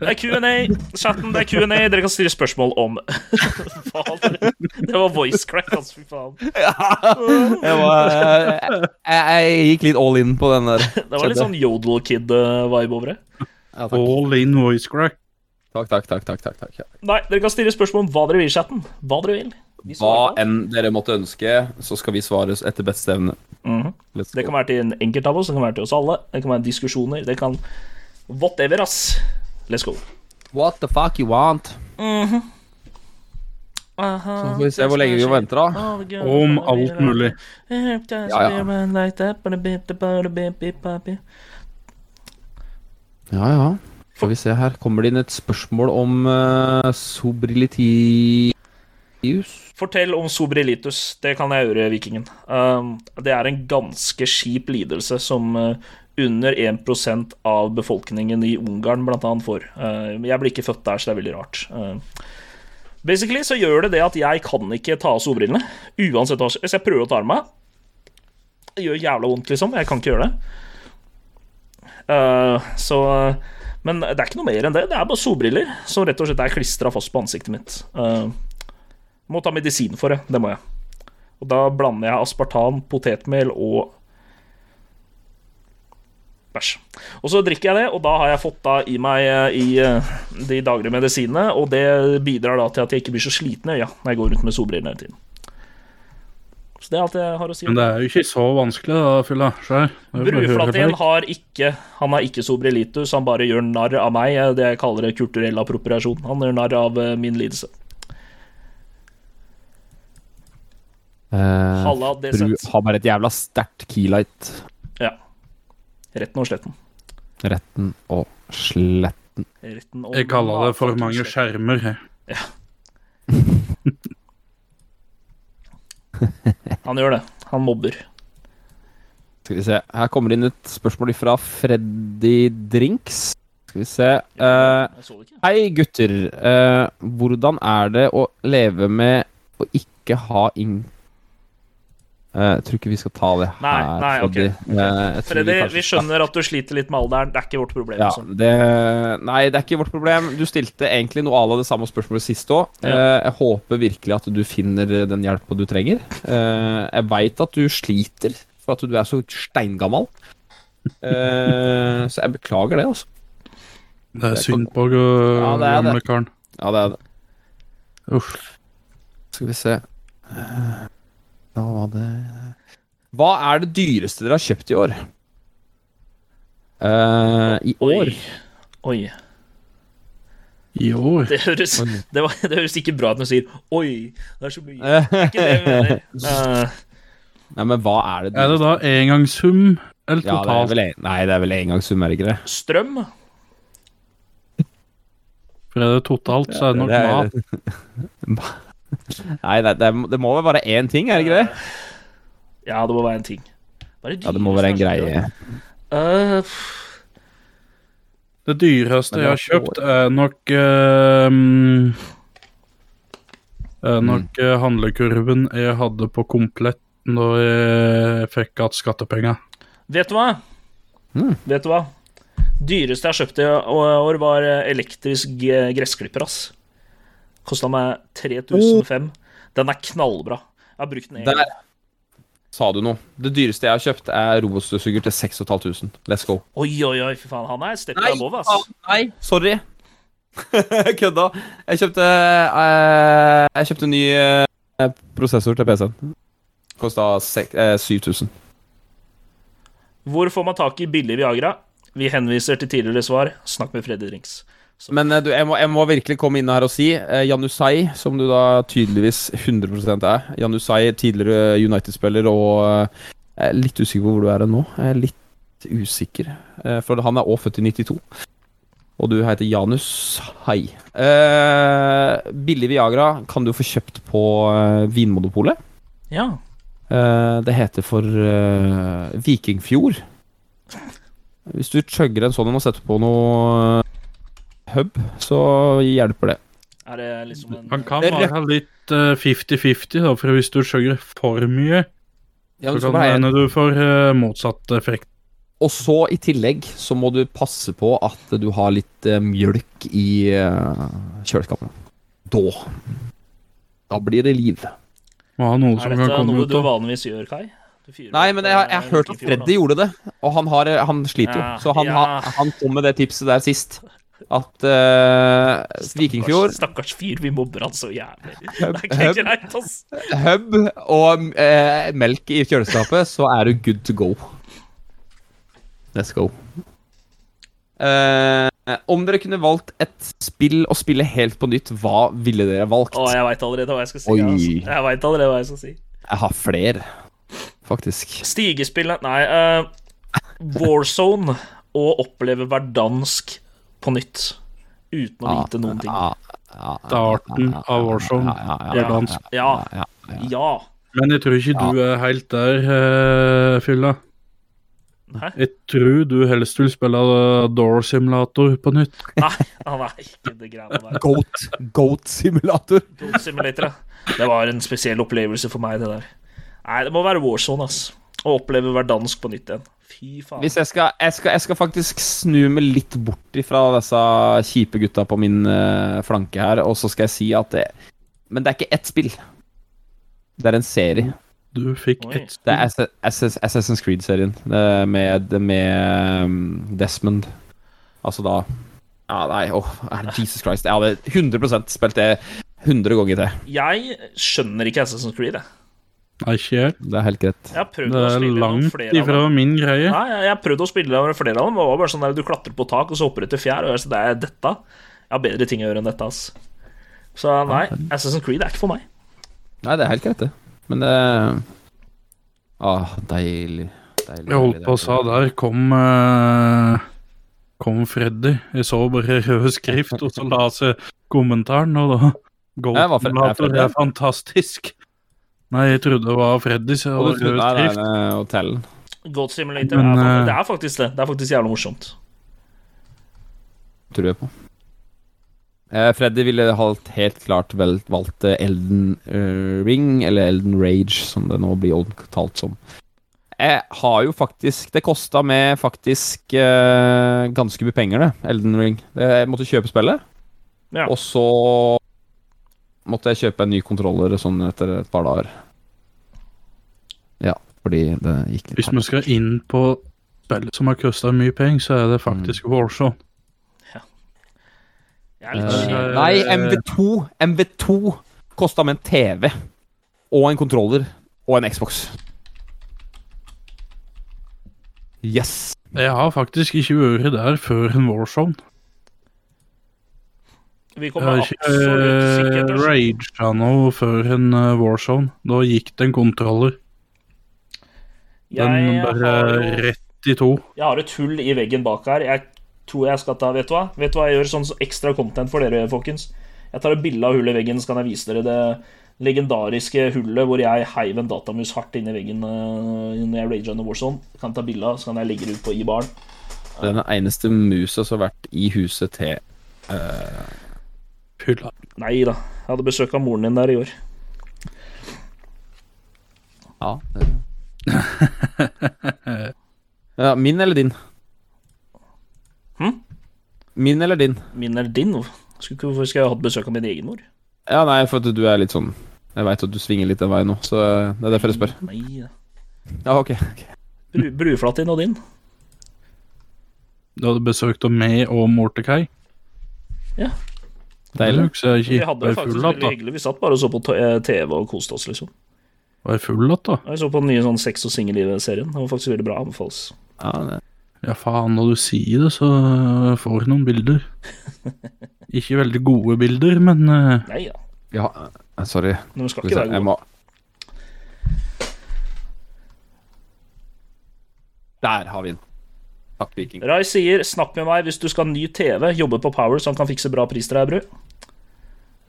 Det er Q&A, chatten, det er Q&A. Dere kan stille spørsmål om det? Var voice crack, altså. Fy faen. Jeg, var, jeg, jeg gikk litt all in på den der. Det var litt sånn Yodel Kid-vibe over det. Ja. All in voice crack. Takk, takk, takk, takk, takk, takk. Nei, dere kan stille spørsmål om hva dere vil i chatten. Hva dere vil. Hva enn dere måtte ønske, så skal vi svare etter beste evne. Mm -hmm. Det kan være til en enkelt av oss, det kan være til oss alle. Det kan være diskusjoner. Det kan Whatever, ass. Let's go. What the fuck you want? Så får vi se hvor lenge vi venter, da. Om alt mulig. Ja, ja. Får vi se her. Kommer det inn et spørsmål om uh, sobrilitius? Fortell om sobrilitus. Det kan jeg gjøre, Vikingen. Um, det er en ganske skip lidelse som uh, under 1% av befolkningen i Ungarn annet får. Uh, jeg blir ikke født der, så det er veldig rart. Uh, basically så gjør det det at jeg kan ikke ta av solbrillene. Uansett hva Hvis jeg prøver å ta av meg Det gjør jævla vondt, liksom. Jeg kan ikke gjøre det. Så Men det er ikke noe mer enn det. Det er bare solbriller som rett og slett er klistra fast på ansiktet mitt. Må ta medisin for det. Det må jeg. Og da blander jeg aspartan, potetmel og bæsj. Og så drikker jeg det, og da har jeg fått da i meg eh, i eh, de daglige medisinene, og det bidrar da til at jeg ikke blir så sliten i øya når jeg går rundt med solbriller hele tiden. Så det er alt jeg har å si. Men det er jo ikke så vanskelig, da, fylla. Bruflatin har ikke Han har ikke sobrilitus, han bare gjør narr av meg. Det jeg kaller det kulturell appropriasjon. Han gjør narr av eh, min lidelse. Uh, Halla, det Bru sett. har bare et jævla sterkt keylight. Ja. Retten og sletten. Retten og sletten. Retten og Jeg kaller det for mange skjermer. Ja. Han gjør det. Han mobber. Skal vi se. Her kommer det inn et spørsmål fra Freddy Drinks. Skal vi se. Eh, ikke. hei, gutter. Uh, hvordan er det å leve med å ikke ha ing... Eh, Jeg tror ikke vi skal ta det Nei, her, nei, ok. Freddy. Eh, Freddy, vi, vi skjønner at du sliter litt med alderen. Det er ikke vårt problem. Ja, altså. det, nei, det er ikke vårt problem. Du stilte egentlig noe av det samme spørsmålet sist òg. Ja. Jeg håper virkelig at du finner den hjelpa du trenger. Eh, Jeg veit at du sliter for at du er så steingammal. Eh, Så jeg beklager det, altså. Det er synd på uh, Ja, det er det. gamle karen. Ja, det er det. Uff. Skal vi se Eh, Da var det Hva er det dyreste dere har kjøpt i år? Uh, I år? Oi. Oi. I år. Det høres, Oi. det, var, det høres ikke bra ut når du sier 'oi'. Det er så mye. Eh, Det er ikke det mener. Eh, Nei, men hva er det Er det da engangssum eller Ja, det er totalt? vel en, nei, det er vel engangssum, er det ikke det? strøm. For er det totalt, så er det nok mat. Nei, det, det, det må vel være én ting, er det ikke det? Ja, det må være en ting. Er Ja, det må være en greie. Eh, Det dyreste jeg har kjøpt, er nok uh, Er Mm. nok mm. handlekurven jeg hadde på komplett når jeg fikk igjen skattepenger. vet du hva? Mm. Vet du hva? Dyreste jeg har kjøpt i år, var eh, elektrisk gressklipper, ass. Kosta meg 3005. Den er knallbra. Jeg har brukt den én gang. sa du noe. Det dyreste jeg har kjøpt, er robotstøvsuger til 6500. Let's go. Oi, oi, oi, fy faen. Han er et step Nei, above, ass. nei, sorry. Kødda. Jeg kjøpte uh, Jeg kjøpte en ny uh, prosessor til PC-en. Kosta eh, 7000. Hvor får man tak i billig Viagra? Vi henviser til tidligere svar. Snakk med Freddy Drinks. Men eh, du, jeg, må, jeg må virkelig komme inn her og si eh, Janusai, som du da tydeligvis 100% er Janusai, tidligere United-spiller og eh, litt usikker på hvor du er nå. Jeg er litt usikker. eh, for han er òg født i 92. Og du heter Janus Hai. Eh, billig Viagra kan du få kjøpt på eh, Vinmonopolet. Ja. Eh, det heter for Vikingfjord. Hvis du chugger en sånn og setter på noe hub, så hjelper det. Er det liksom en Han kan være litt eh, 50-50, da, for hvis du skjønner for mye, Ja, så kan det hende du får eh, motsatt effekt. Og så i tillegg så må du passe på at du har litt eh, mjølk i eh, kjøleskapet. Da Da blir det liv. Må Er dette noe ut du vanligvis gjør, Kai? Du fyrer Nei, men jeg, jeg har eh, hørt at Freddy gjorde det, og han, har, han sliter jo. Ja, Så han, ja. har- han kom med det tipset der sist. At uh, Vikingfjord, Stakkars fyr, vi mobber han så jævlig. Det er ikke greit, ass. hub og uh, melk i kjøleskapet, så er du good to go. Let's go. Uh, om dere kunne valgt et spill å spille helt på nytt, hva ville dere valgt? Å, jeg veit allerede hva jeg skal si. Altså. Jeg vet allerede hva jeg skal si. Jeg har flere, faktisk. Stigespillet Nei. Uh, Warzone og oppleve verdansk på nytt. Uten å vite noen ting. Starten av Warzone. ja, ja, Ja. Ja. ja, ja. Ja. Men jeg tror ikke du er helt der, eh, Fylla. Hæ? Jeg tror du helst vil spille eh, Door Simulator på nytt. Nei, han er ikke det greiene der. Goat, goat simulator. Goat Simulator, ja. Det var en spesiell opplevelse for meg, det der. Nei, det må være Warzone, ass. Å oppleve verdansk på nytt igjen. Fy faen. Hvis jeg skal, jeg skal, jeg skal faktisk snu meg litt bort ifra disse kjipe gutta på min uh, flanke her, og så skal jeg si at det Men det er ikke ett spill. Det er en serie. Du fikk Oi. spill. Det er Ass- Ass- Assassin's Creed-serien eh, med, med um, Desmond. Altså da Ja, nei, åh, oh, Jesus Christ. Jeg hadde 100 spilt det 100 ganger til. Jeg skjønner ikke Assassin's Creed, jeg. Nei, ikke jeg. Det er helt greit. Jeg Det er langt ifra min greie. Nei, jeg, jeg har prøvd å spille over flere av dem. Det var bare sånn der du klatrer på tak, og så hopper du til fjær. Og jeg, så det er dette. Jeg har bedre ting å gjøre enn dette, ass. Så nei, Assassin's Creed er ikke for meg. Nei, det er helt greit, det. Men det Ah, deilig. deilig Jeg holdt på å sa der kom uh, Kom Freddy. Jeg så bare rød skrift, og så la seg kommentaren, og da Gold Jeg var Fred- jeg er Simulator Freddy. er fantastisk. Nei, jeg trodde det var Freddy, så Og det du, var der er skrift. hotellen. Goat Simulator Men, er, eh, det er faktisk det. Det er faktisk jævlig morsomt. Tror jeg på. Eh, Freddy ville helt klart vel, valgt eh, Elden Ring, eller Elden Rage, som det nå blir omtalt som. Jeg har jo faktisk Det kosta meg faktisk ganske mye penger, det. Elden Ring. Jeg måtte kjøpe spillet, Ja. og så måtte jeg kjøpe en ny kontroller sånn etter et par dager. Ja, fordi det gikk litt Hvis vi skal inn på spillet som har kosta mye penger, så er det faktisk Mm. Warzone. Kjedelig. nei, MV2 MV2 kosta med en TV og en kontroller og en Xbox. Yes. Jeg har faktisk ikke vært der før en Warzone. Vi kommer absolutt sikkert Rage til å raga noe før en eh, Warzone. Da gikk det en kontroller. Den Jeg bare har jo- rett i to. Jeg har et hull i veggen bak her. Jeg tror jeg skal ta Vet du hva Vet du hva jeg gjør sånn ekstra content for dere, folkens? Jeg tar et bilde av hullet i veggen, så kan jeg vise dere det legendariske hullet hvor jeg heiv en datamus hardt inn i veggen uh, når jeg raga under Warzone. Jeg kan ta bilde av, så kan jeg legge det ut på i-baren. Det er den eneste musa som har vært i huset til Fylla. Nei da. Jeg hadde besøk av moren din der i år. Ja. ja min eller din? Hm? Min eller din? Min eller din? Hvorfor skal jeg ha hatt besøk av min egen mor? Ja, nei, for at du er litt sånn Jeg veit at du svinger litt den veien nå, så det er derfor jeg spør. Nei da. Ja, ok. okay. Bru, Bruflatt din og din? Du hadde besøkt av meg og Mortekai? Ja. Det Deilig. Vi hadde det faktisk full veldig da? hyggelig. Vi satt bare og så på eh, TV og koste oss, liksom. Var full att, da? Jeg så på den nye sånn Sex og singellivet-serien. Den var faktisk veldig bra. Anbefales. Ja, det. Ja, faen, når du sier det, så får du noen bilder. Ikke veldig gode bilder, men eh, Nei da. ja, eh, sorry. Men skal ikke være gode. Der har vi den. Takk, Viking. Rai sier 'snakk med meg hvis du skal ha ny TV', jobbe på Power så han kan fikse bra pris til deg, Bru.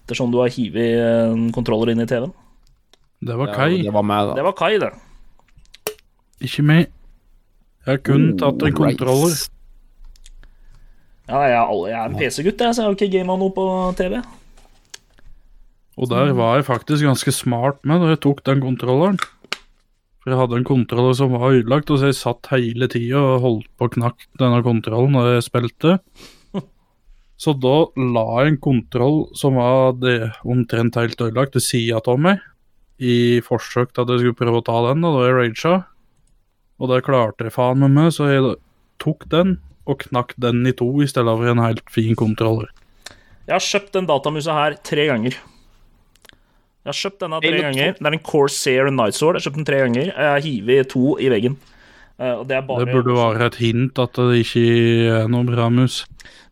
Ettersom du har hivet en kontroller inn i TV-en. det var Ja, Kai, det var meg, da. Det var Kai, det. ikke meg. Jeg har kun tatt en kontroller. Ja, jeg er, alle- jeg er en PC-gutt, jeg, så jeg har ikke gama noe på TV. Og der var jeg faktisk ganske smart med da jeg tok den kontrolleren. For jeg hadde en kontroller som var ødelagt, og så jeg satt hele tida og holdt på å knakke denne kontrollen når jeg spilte. Så da la jeg en kontroll som var det omtrent helt ødelagt, ved sida av meg, i forsøk til at jeg skulle prøve å ta den, da, da jeg raga. Og det klarte jeg faen med meg, så jeg tok den og knakk den i to i stedet for en helt fin kontroller. Jeg har kjøpt den datamusa her tre ganger. Jeg har kjøpt denne tre Halo ganger. Det er en Corsair Nightsword. Jeg har kjøpt den tre ganger. Jeg har hivet to i veggen. Eh, Og det er bare Det burde være et hint at det ikke er noe bra mus.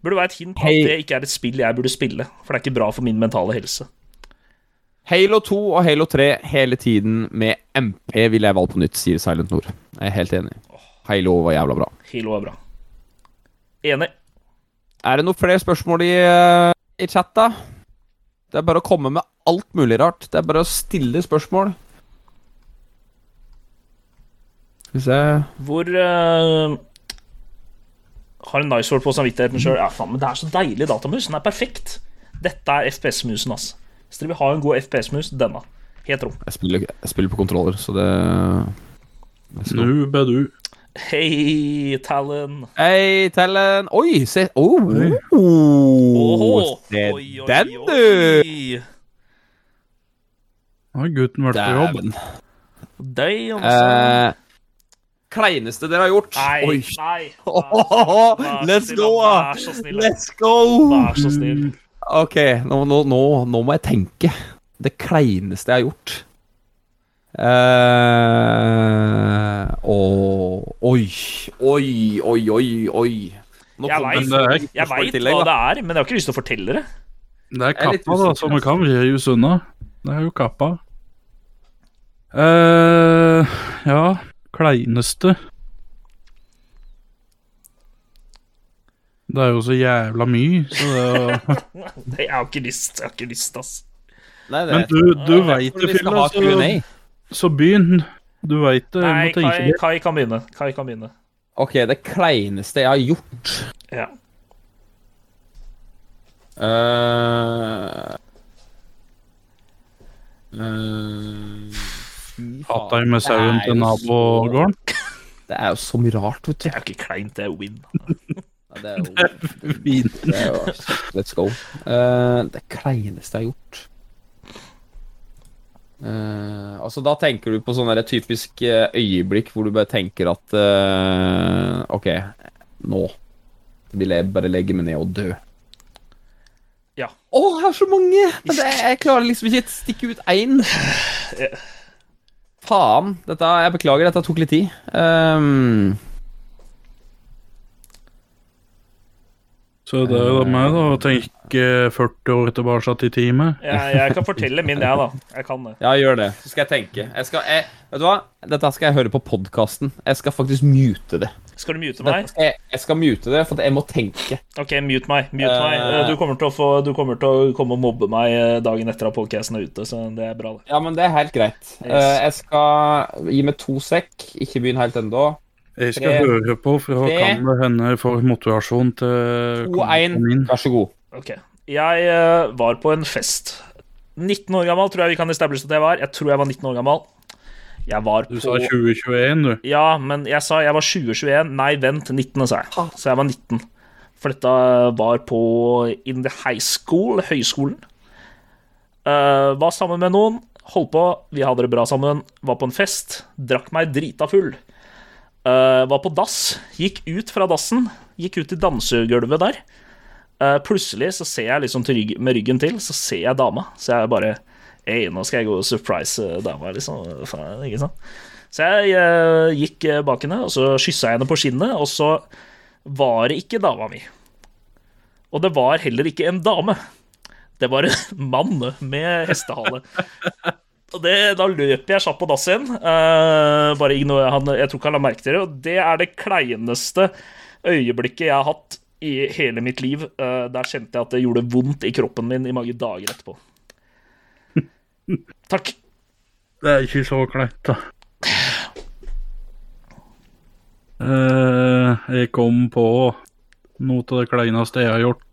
Burde være et hint at det ikke er et spill jeg burde spille. For det er ikke bra for min mentale helse. Halo 2 og Halo 3 hele tiden med MP ville jeg valgt på nytt, sier Silent Nord. Jeg er helt enig. Halo var jævla bra. Halo er bra. Enig. Er det noen flere spørsmål i, eh, i chat, da? Det er bare å komme med alt mulig rart. Det er bare å stille spørsmål. Skal vi se Hvor uh, Har en nice word på samvittigheten sjøl. Ja, faen, men det er så deilig datamus. Den er perfekt. Dette er FPS-musen, ass. Hvis dere vil ha en god FPS-mus, denne. Helt rå. Jeg spiller, jeg spiller på kontroller, så det Nu go. Er du. Hei, Talon. Hei, Talon. Oi, se oh, oh. oh, Se den, du! Nå har gutten vært på jobb. Dæven. Eh, kleineste dere har gjort? Nei, Oi. nei. Åh, Vær let's snill, go, Vær så snill. Let's go! Vær så snill. Ok, nå, nå, nå, nå må jeg tenke. Det kleineste jeg har gjort. Uh, åh, oi, oi, oi, oi, oi. Nå Jeg veit hva det er, men jeg har ikke lyst til å fortelle det. Det er er kappa, da, så vi kan vri oss unna. Det er jo kappa. eh ja, kleineste Det er jo så jævla mye, så det er, Jeg har ikke lyst, jeg har ikke lyst, ass. Nei, det Men du, du veit det, ha så, så begynn. Du veit det. Nei, må tenke Kai, litt. Kai kan begynne. Kai kan begynne. Ok, det kleineste jeg har gjort Ja. Eh, eh, fy deg med sauen til nabogården. Det er jo så mye rart, vet du. Det er jo ikke kleint, det er win. Ja, det er jo Fint. Det er jo, let's go. Uh, det kleineste jeg har gjort uh, Altså Da tenker du på sånn der typisk eh, øyeblikk hvor du bare tenker at uh, OK, nå vil jeg bare legge meg ned og dø. Ja. Å, jeg har så mange! Men det, jeg klarer liksom ikke å stikke ut én. Faen. Dette, jeg beklager, dette tok litt tid. Um, Så det er jo meg, da, å tenke 40 år tilbake i teamet. Jeg, jeg kan fortelle min, jeg, da. Jeg kan det. Ja, gjør det. Så skal jeg tenke. Jeg skal, jeg, vet du hva? Dette skal jeg høre på podkasten. Jeg skal faktisk mute det. Skal du mute meg? skal jeg, jeg skal mute det, for jeg må tenke. Ok, mute meg. Mute uh, meg. Du kommer, til å få, du kommer til å komme og mobbe meg eh, dagen etter at podcasten er ute, så det er bra, det. Ja, men det er helt greit. Yes. Uh, jeg skal gi meg to sekk. Ikke begynn helt ennå. Jeg skal Tre, høre på, for tre, kan det hende får motivasjon til 2-1. min. Vær så god. Ok. Jeg uh, var på en fest. 19 år gammel tror jeg vi kan establish at jeg var. Jeg tror jeg var 19 år gammel. Jeg var Du på sa 2021, du. Ja, men jeg sa jeg var 2021. Nei, vent, 19, sa jeg. Så jeg var 19. For dette var på In the High School, høyskolen. Uh, var sammen med noen, holdt på, vi hadde det bra sammen. Var på en fest, drakk meg drita full. Eh, var på dass, gikk ut fra dassen, gikk ut i dansegulvet der. Uh, plutselig så ser jeg liksom rygg, med ryggen til, så ser jeg dama. Så jeg bare Ei, nå skal jeg gå og surprise eh, dama, liksom. Faen, ikke sant? Så jeg uh, gikk bak henne, og så kyssa jeg henne på skinnet, og så var det ikke dama mi. Og det var heller ikke en dame. Det var en mann med hestehale. Og det, da løper jeg kjapt på dass igjen. Uh, bare ignorer han, jeg tror ikke han la merke til det. Og det er det kleineste øyeblikket jeg har hatt i hele mitt liv. Uh, der kjente jeg at det gjorde vondt i kroppen min i mange dager etterpå. Takk. Det er ikke så kleint, da. Uh, jeg kom på noe av det kleineste jeg har gjort.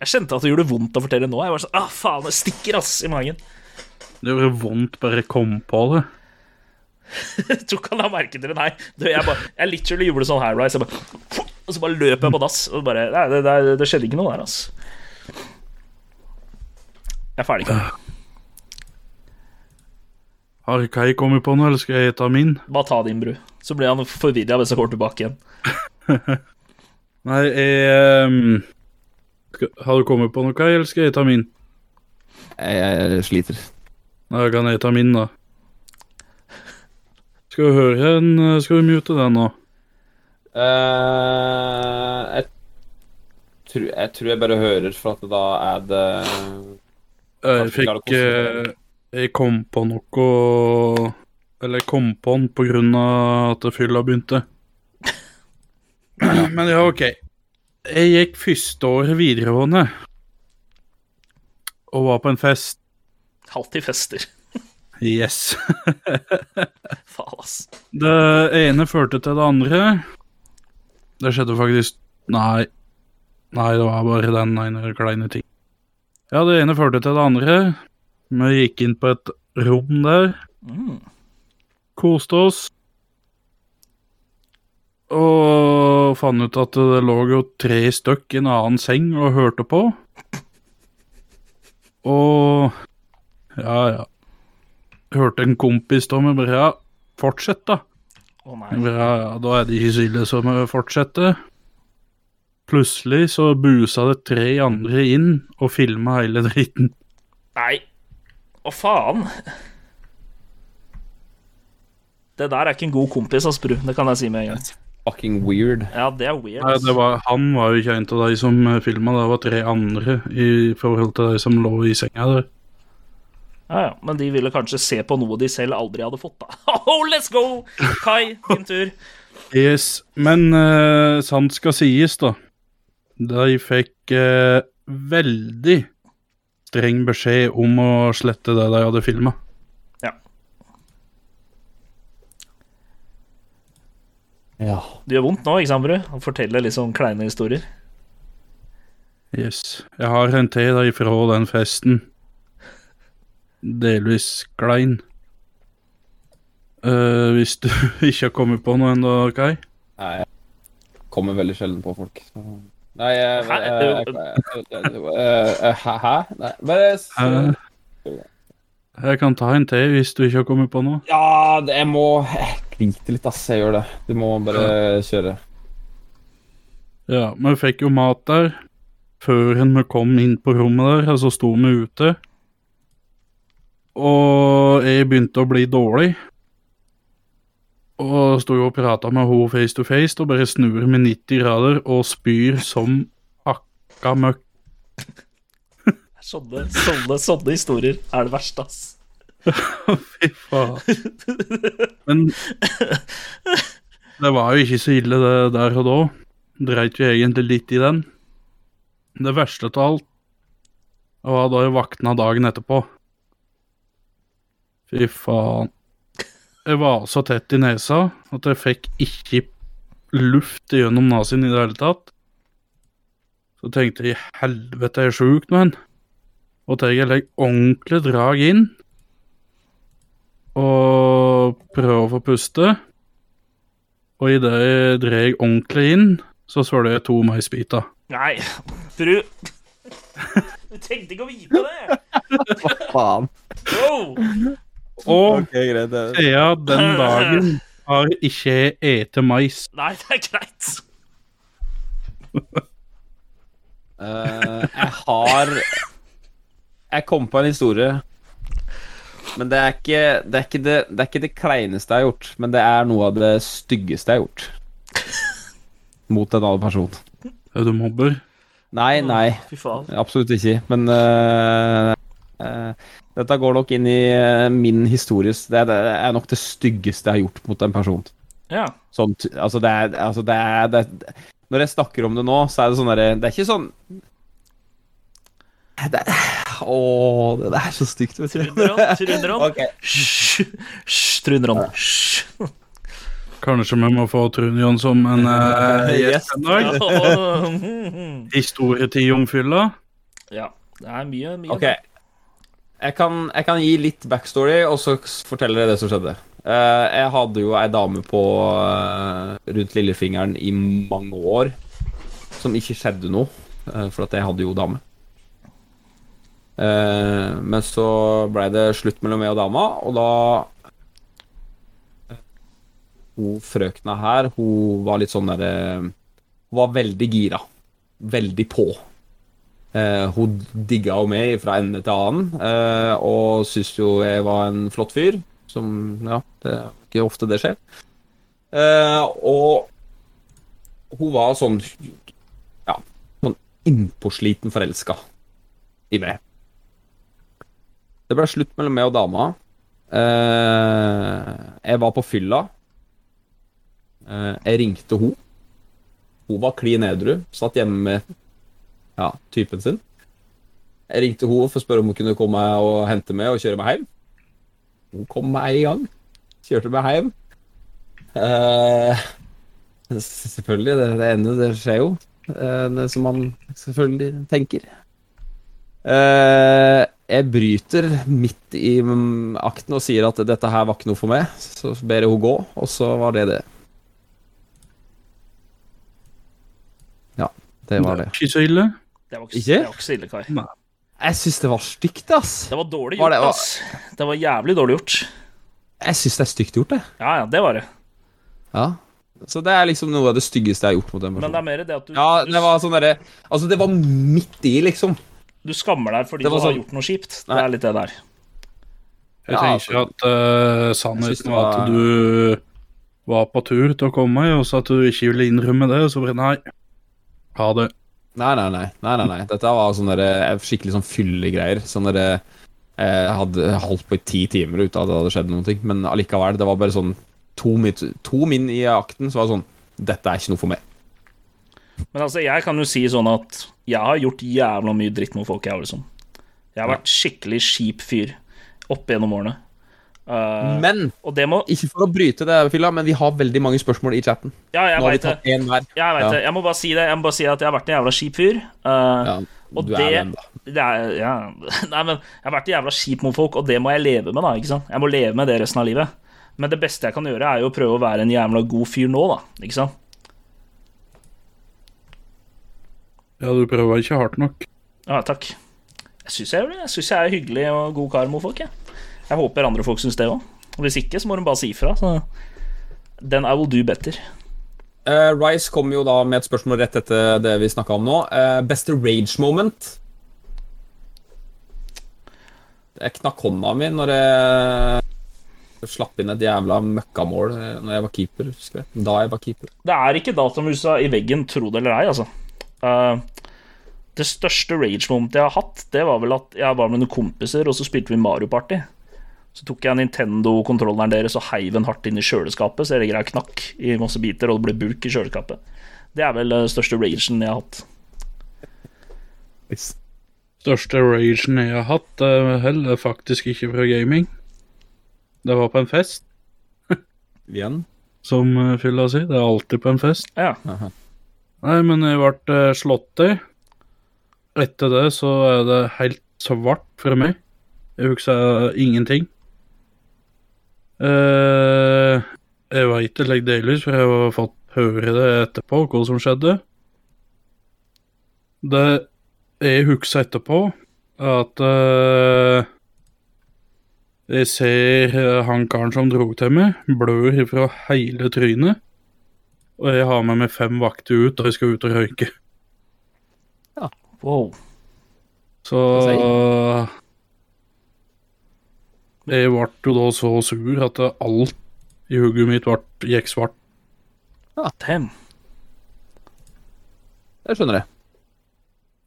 Jeg kjente at det gjorde vondt å fortelle nå. Jeg var sånn, ah, faen, det stikker ass i magen. Det gjorde vondt bare å kom på det. Jeg tror ikke han har merket det, nei. Du, jeg, bare, jeg literally gjorde sånn high rise. Bare, og så bare løp jeg på dass. Og bare, nei, det, det, det skjedde ikke noe der, altså. Jeg er ferdig. Har Kai kommet på noe, eller skal jeg ta min? Bare ta din, bru. Så blir han forvirra hvis jeg går tilbake igjen. Nei, jeg um... skal, Har du kommet på noe, Kai, eller skal jeg ta min? Jeg, jeg sliter. Da kan jeg ta min, da. Skal du høre en, Skal du mute den nå? Uh, jeg, tror, jeg tror jeg bare hører, for at da er det Jeg klarer å fikk eh, Jeg kom på noe Eller jeg kom på den på grunn av at fylla begynte. Men ja, OK. Jeg gikk første året videregående og var på en fest. Alltid fester. Yes. Faen, ass. Det ene førte til det andre. Det skjedde faktisk Nei. Nei, det var bare den ene kleine ting. Ja, det ene førte til det andre. Vi gikk inn på et rom der. Mm. Koste oss. Og fant ut at det lå jo tre stykk i en annen seng og hørte på. Og Ja, ja. Hørte en kompis da med bare Ja, fortsett, da. Å nei. Ja, ja, da er det ikke så ille som å fortsette. Plutselig så busa det tre andre inn og filma hele dritten. Nei. Å, faen. Det der er ikke en god kompis, ass. Det kan jeg si med en gang. fucking weird. Ja, det er weird. Nei, det var, han var jo ikke en av de som filma, det var tre andre i forhold til de som lå i senga der. Ja, ja. Men de ville kanskje se på noe de selv aldri hadde fått, da. Oh, let's go! Kai, din tur. Yes, men uh, sant skal sies, da. De fikk uh, veldig streng beskjed om å slette det de hadde filma. Ja. Ja. Det gjør vondt nå, ikke sant, bru? Å fortelle litt sånn kleine historier. Yes. Jeg har en til da ifra den festen. Delvis klein. Uh, hvis du ikke har kommet på noe ennå, Kai? Nei, jeg kommer veldig sjelden på folk. så- Nei, jeg, Hæ? bare Eh, jeg kan ta en til hvis du ikke har kommet på noe. Ja, det, jeg må Jeg sliter litt, ass. Jeg gjør det. Du må bare kjøre. Ja, vi fikk jo mat der. Før vi kom inn på rommet der, og så sto vi ute. Og jeg begynte å bli dårlig. Og sto jo og prata med henne face to face, og bare snur med 90 grader og spyr som hakka møkk. Sånne, sånne, sånne historier er det verste, ass. Fy faen. Men det var jo ikke så ille det der og da. Dreit jo egentlig litt i den. Det verste av alt var da jeg våkna dagen etterpå. Fy faen. Jeg var så tett i nesa at jeg fikk ikke luft gjennom nesen i det hele tatt. Så tenkte jeg helvete, jeg er sjuk nå, hen. Og til jeg legger ordentlig drag inn og prøver å få puste. Og idet jeg drar ordentlig inn, så svelger jeg to maisbiter. Nei, fru Du tenkte ikke å vite det! Hva Faen. Wow. Og okay, greit. det- siden den dagen har ikke ete mais. Nei, det er greit. uh, jeg har Jeg kom på en historie. Men det er, ikke, det, er ikke det, det er ikke det kleineste jeg har gjort, men det er noe av det styggeste jeg har gjort. Mot en annen person. Er du mobber? Nei, nei. Fy faen. Absolutt ikke. Men eh, dette går nok inn i eh, min historie. Det er, er nok det styggeste jeg har gjort mot en person. Ja. Sånn, altså det er, altså det er det, Når jeg snakker om det nå, så er det sånn derre Det er ikke sånn det er, Å, det er så stygt, vet du. Trudron, Trudron. Hysj, Kanskje vi må få Trunion som en uh, gjest en dag? Ja. Historietid om fylla? ja. Det er mye, mye. Ok. Jeg kan, jeg kan gi litt backstory, og så forteller jeg det som skjedde. Uh, jeg hadde jo ei dame på uh, rundt lillefingeren i mange år som ikke skjedde noe, uh, for at jeg hadde jo dame. Men så blei det slutt mellom meg og dama, og da Hun frøkna her, hun var litt sånn derre Hun var veldig gira. Veldig på. Eh, hun digga jo meg fra ende til annen, eh, og syntes jo jeg var en flott fyr. Som Ja, det er ikke ofte det skjer. Eh, og hun var sånn Ja, sånn innpåsliten forelska i meg. Det ble slutt mellom meg og dama. Eh, jeg var på fylla. Eh, jeg ringte hun. Hun var klin edru. Satt hjemme med ja, typen sin. Jeg ringte henne for å spørre om hun kunne komme og hente meg og kjøre meg hjem. Hun kom meg i gang. Kjørte meg hjem. Eh, selvfølgelig, det, det ene det skjer jo. Eh, som man selvfølgelig tenker. Eh, jeg bryter midt i akten og sier at dette her var ikke noe for meg. Så ber jeg henne gå, og så var det det. Ja, det var det. Ikke så ille. Det var ikke, Ikke? Det var ikke så ille, Kai. Jeg syns det var stygt, ass. Det var dårlig Var det, var... ass. Det var jævlig dårlig gjort. Jeg syns det er stygt gjort, det. Ja, ja, det var det. Ja. Så det er liksom noe av det styggeste jeg har gjort mot en Men det er mer det at du, Ja, det var sånn derre Altså, det var midt i, liksom. du skammer deg fordi Det du var har sånn- gjort noe kjipt. Det er litt det der. Jeg Ja, ikke at uh, sannheten var at du var på tur til å komme, og så at du ikke ville innrømme det, og så bare nei. Ha det. Nei, nei, nei. nei, nei, nei. Dette var sånne der, skikkelig sånn fyllegreier. Sånn derre Jeg hadde holdt på i ti timer uten at det hadde skjedd noen ting, men allikevel, det var bare sånn to, min, to min i akten, så var det sånn Dette er ikke noe for meg. Men altså, jeg kan jo si sånn at jeg har gjort jævla mye dritt mot folk, jeg, liksom. Jeg har vært skikkelig kjip fyr opp gjennom årene. Eh, Men og det må ikke for å bryte det, Fylla, men vi har veldig mange spørsmål i chatten. Ja, jeg Nå har vi tatt én hver. Jeg, Ja. det. jeg må bare si det. Jeg må bare si at jeg har vært en jævla kjip fyr. Uh, Ja, og du er det- den, da. det er, ja. Nei, men jeg har vært en jævla kjip mot folk, og det må jeg leve med, da. ikke sant? Jeg må leve med det resten av livet. Men det beste jeg kan gjøre, er jo å prøve å være en jævla god fyr nå, da. Ikke sant? Ja, du prøver ikke hardt nok. Ja, takk. Jeg syns jeg, jeg, synes jeg er hyggelig og god kar mot folk, jeg. Jeg håper andre folk syns det òg. Hvis ikke, så må de bare si ifra. Så then I will do better. Uh, Rice kom jo da med et spørsmål rett etter det vi snakka om nå. Uh, beste rage moment? Jeg knakk hånda mi når jeg slapp inn et jævla møkkamål eh, når jeg var keeper. husker jeg. Da jeg var keeper. Det er ikke datamusa i veggen, tro det eller ei, altså. Uh, det største rage-momentet jeg har hatt, det var vel at jeg var med noen kompiser, og så spilte vi Mario Party. Så tok jeg Nintendo-kontrolleren deres og heiv den hardt inn i kjøleskapet, så hele greia knakk i masse biter, og det ble bulk i kjøleskapet. Det er vel den største ragen jeg har hatt. Største ragen jeg har hatt, er heller faktisk ikke fra gaming. Det var på en fest, Igjen. som eh, fylla si. Det er alltid på en fest. Ja. Nei, men jeg ble eh, slått i. Etter det så er det helt svart for meg. Jeg husker ingenting. Eh, jeg veit det ligger delvis, for jeg har fått høre det etterpå, hva som skjedde. Det jeg husker etterpå, er at uh, jeg ser eh, han karen som dro til meg, blør fra hele trynet. Og jeg har med meg fem vakter ut, og jeg skal ut og røyke. Ja, Wow. Så Jeg ble jo da så sur at alt i hugget mitt ble, gikk svart. Ja, Damn. Jeg skjønner det.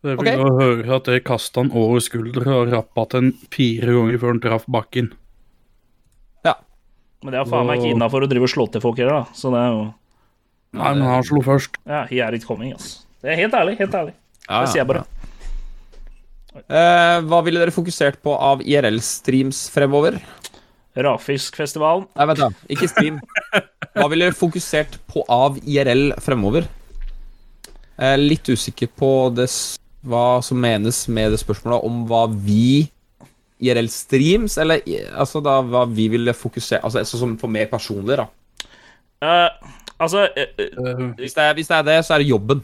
Jeg fikk da høre at jeg kasta han over skuldra og rappa til han fire ganger før han traff bakken. Ja. Men det er faen meg ikke innafor å drive og slå til folk heller, da. Så det er jo Nei, men han slo først. Ja, he er it coming, altså. Det er helt ærlig. Helt ærlig. Ja, Det sier jeg bare. ja. Eh, hva ville dere fokusert på av IRL-streams fremover? Rafiskfestivalen. Nei, vent da, ikke stream. Hva ville dere fokusert på av IRL fremover? Jeg er litt usikker på det, hva som menes med det spørsmålet om hva vi IRL streams, eller altså da hva vi ville fokusere Altså sånn som for mer personlig, da. Uh, altså uh, eh, Eh, Hvis det, er, hvis det er det, så er det jobben.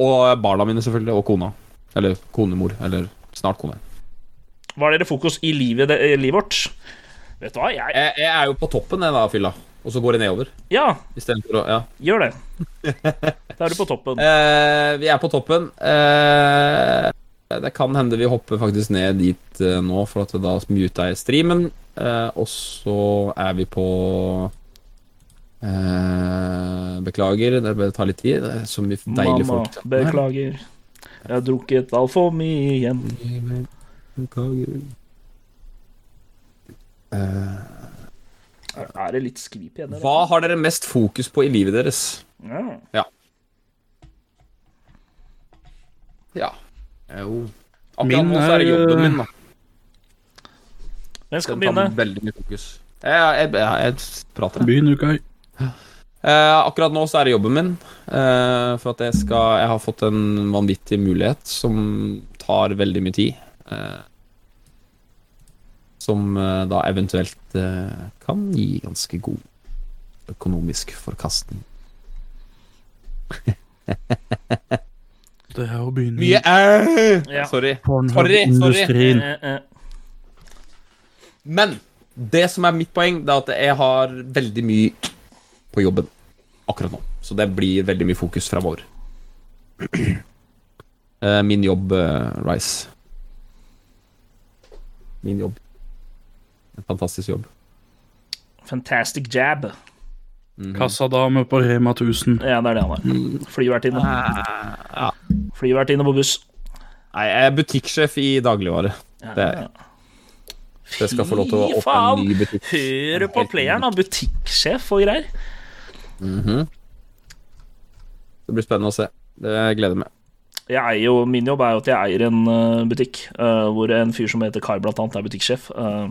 Og barna mine, selvfølgelig. Og kona. Eller konemor. Eller snart kone. Hva er dere fokus i livet, i livet vårt? Vet du hva, jeg Jeg, jeg er jo på toppen, jeg, da, fylla. Og så går det nedover. Ja, å Ja. gjør det. Da er du på toppen. Eh, vi er på toppen. Eh, det kan hende vi hopper faktisk ned dit eh, nå, for at da muta jeg streamen. Eh, og så er vi på eh, Beklager, det tar litt tid. Så mye deilige Mamma, folk. beklager. Jeg har drukket altfor mye igjen. Eh, Er det litt skvip igjen? eller? hva har dere mest fokus på i livet deres? Ja. Ja. Jo Akkurat nå så er det jobben min, da. Hvem skal begynne? veldig mye fokus. Jeg, jeg, jeg, jeg prater. Begynn, Ukai. Eh, akkurat nå så er det jobben min. eh, for at jeg skal Jeg har fått en vanvittig mulighet som tar veldig mye tid. eh, som eh, da eventuelt eh, kan gi ganske god økonomisk forkastning. Det er å begynne Mye æ! Ja. Sorry. Sorry, eh. Men det som er mitt poeng, det er at jeg har veldig mye på jobben akkurat nå. Så det blir veldig mye fokus framover. vår Min jobb, eh, Rice. Min jobb. En fantastisk jobb. Fantastic jab. Kassadame på Rema 1000. Ja, det er det han er. Flyvertinne. Ja. Flyvertinne på buss. Nei, jeg er butikksjef i dagligvare. Ja. Det er jeg skal få lov til å Fy åpne faen! en ny butikk. Hør på playeren, da. Butikksjef og greier. Mhm. Det blir spennende å se. Det gleder jeg meg. Jeg eier jo, min jobb er jo at jeg eier en eh, butikk uh, hvor en fyr som heter Kai, blant annet, er butikksjef. Uh,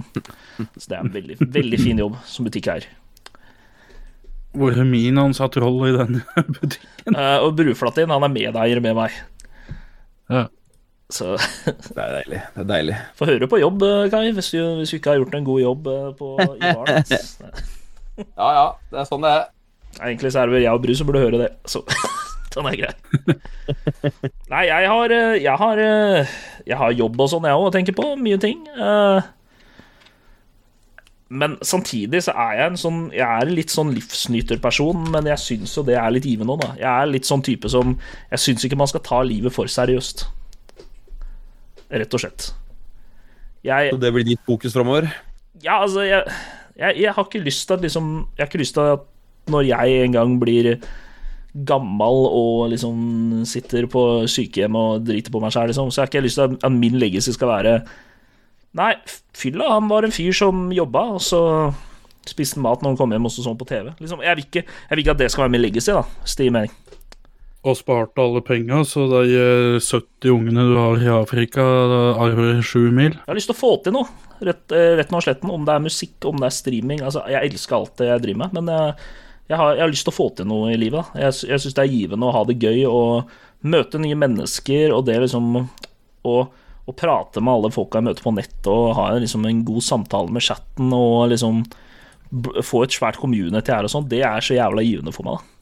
så det er en veldig, veldig fin jobb som butikkeier. Hvor er min ansatt rolle i den butikken? Uh, og Bruflatin, han er medeier med meg. Ja. Så Det er deilig. Det er deilig. få høre på jobb, Kai, hvis du, hvis du ikke har gjort en god jobb på, i baren. Ja, ja. Det er sånn det er. Egentlig så er det vel jeg og Bru som burde høre det. Så den er grei. Nei, jeg har, eh, jeg har, eh, jeg har jobb og sånn, jeg òg, og tenker på mye ting. Eh, Men samtidig så er jeg en sånn Jeg er litt sånn livsnyterperson, men jeg syns jo det er litt givende òg, da. Jeg er litt sånn type som Jeg syns ikke man skal ta livet for seriøst. Rett og slett. Jeg Så det blir ditt fokus framover? ja, altså, jeg, jeg, jeg har ikke lyst til at liksom Jeg har ikke lyst til at når jeg en gang blir gammel og liksom sitter på sykehjem og driter på meg sjæl, liksom, så har ikke jeg lyst til at, min legacy skal være Nei, fylla, han var en fyr som jobba, og så spiste mat når han kom hjem og så sånn på TV. Liksom, jeg, vil ikke, jeg vil ikke at det skal være min legacy, da. Stig mening. Og sparte alle penga, så de eh, 70 ungene du har i Afrika, arver sju mil. Jeg har lyst til å få til noe, rett, eh, rett og slett. Om det er musikk, om det er streaming. Altså, jeg elsker alt det jeg driver med, men jeg, jeg, har, jeg har lyst til å få til noe i livet. Jeg, jeg syns det er givende å ha det gøy og møte nye mennesker, og det liksom å, å prate med alle folka jeg møter på nettet, og ha liksom, en god samtale med chatten, og liksom få et svært community her og sånn, det er så jævla givende for meg, da.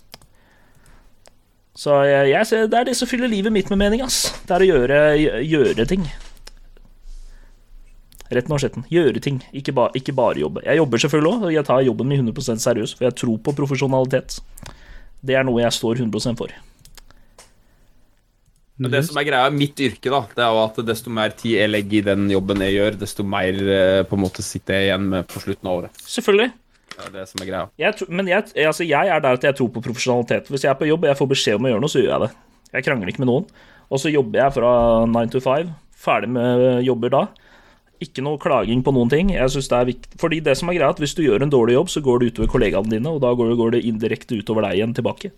Så jeg, jeg, det er det som fyller livet mitt med mening, ass. Det er å gjøre, gjøre ting. Rett slett. Gjøre ting, ikke, ba, ikke bare jobbe. Jeg jobber selvfølgelig òg, og jeg tar jobben min 100% seriøst, for jeg tror på profesjonalitet. Det er noe jeg står 100 for. Men det som er greia mitt yrke, da, det er jo at desto mer tid jeg legger i den jobben jeg gjør, desto mer eh, på en måte sitter jeg igjen med på slutten av året. Selvfølgelig. Det er det som er greia. Jeg, men jeg, altså jeg er der at jeg tror på profesjonalitet. Hvis jeg er på jobb og jeg får beskjed om å gjøre noe, så gjør jeg det. Jeg krangler ikke med noen. Og så jobber jeg fra 9 to 5. Ferdig med jobber da. Ikke noe klaging på noen ting. Jeg synes det er viktig. Fordi det som er greia, er at hvis du gjør en dårlig jobb, så går det utover kollegaene dine, og da går det, går det indirekte utover deg igjen tilbake.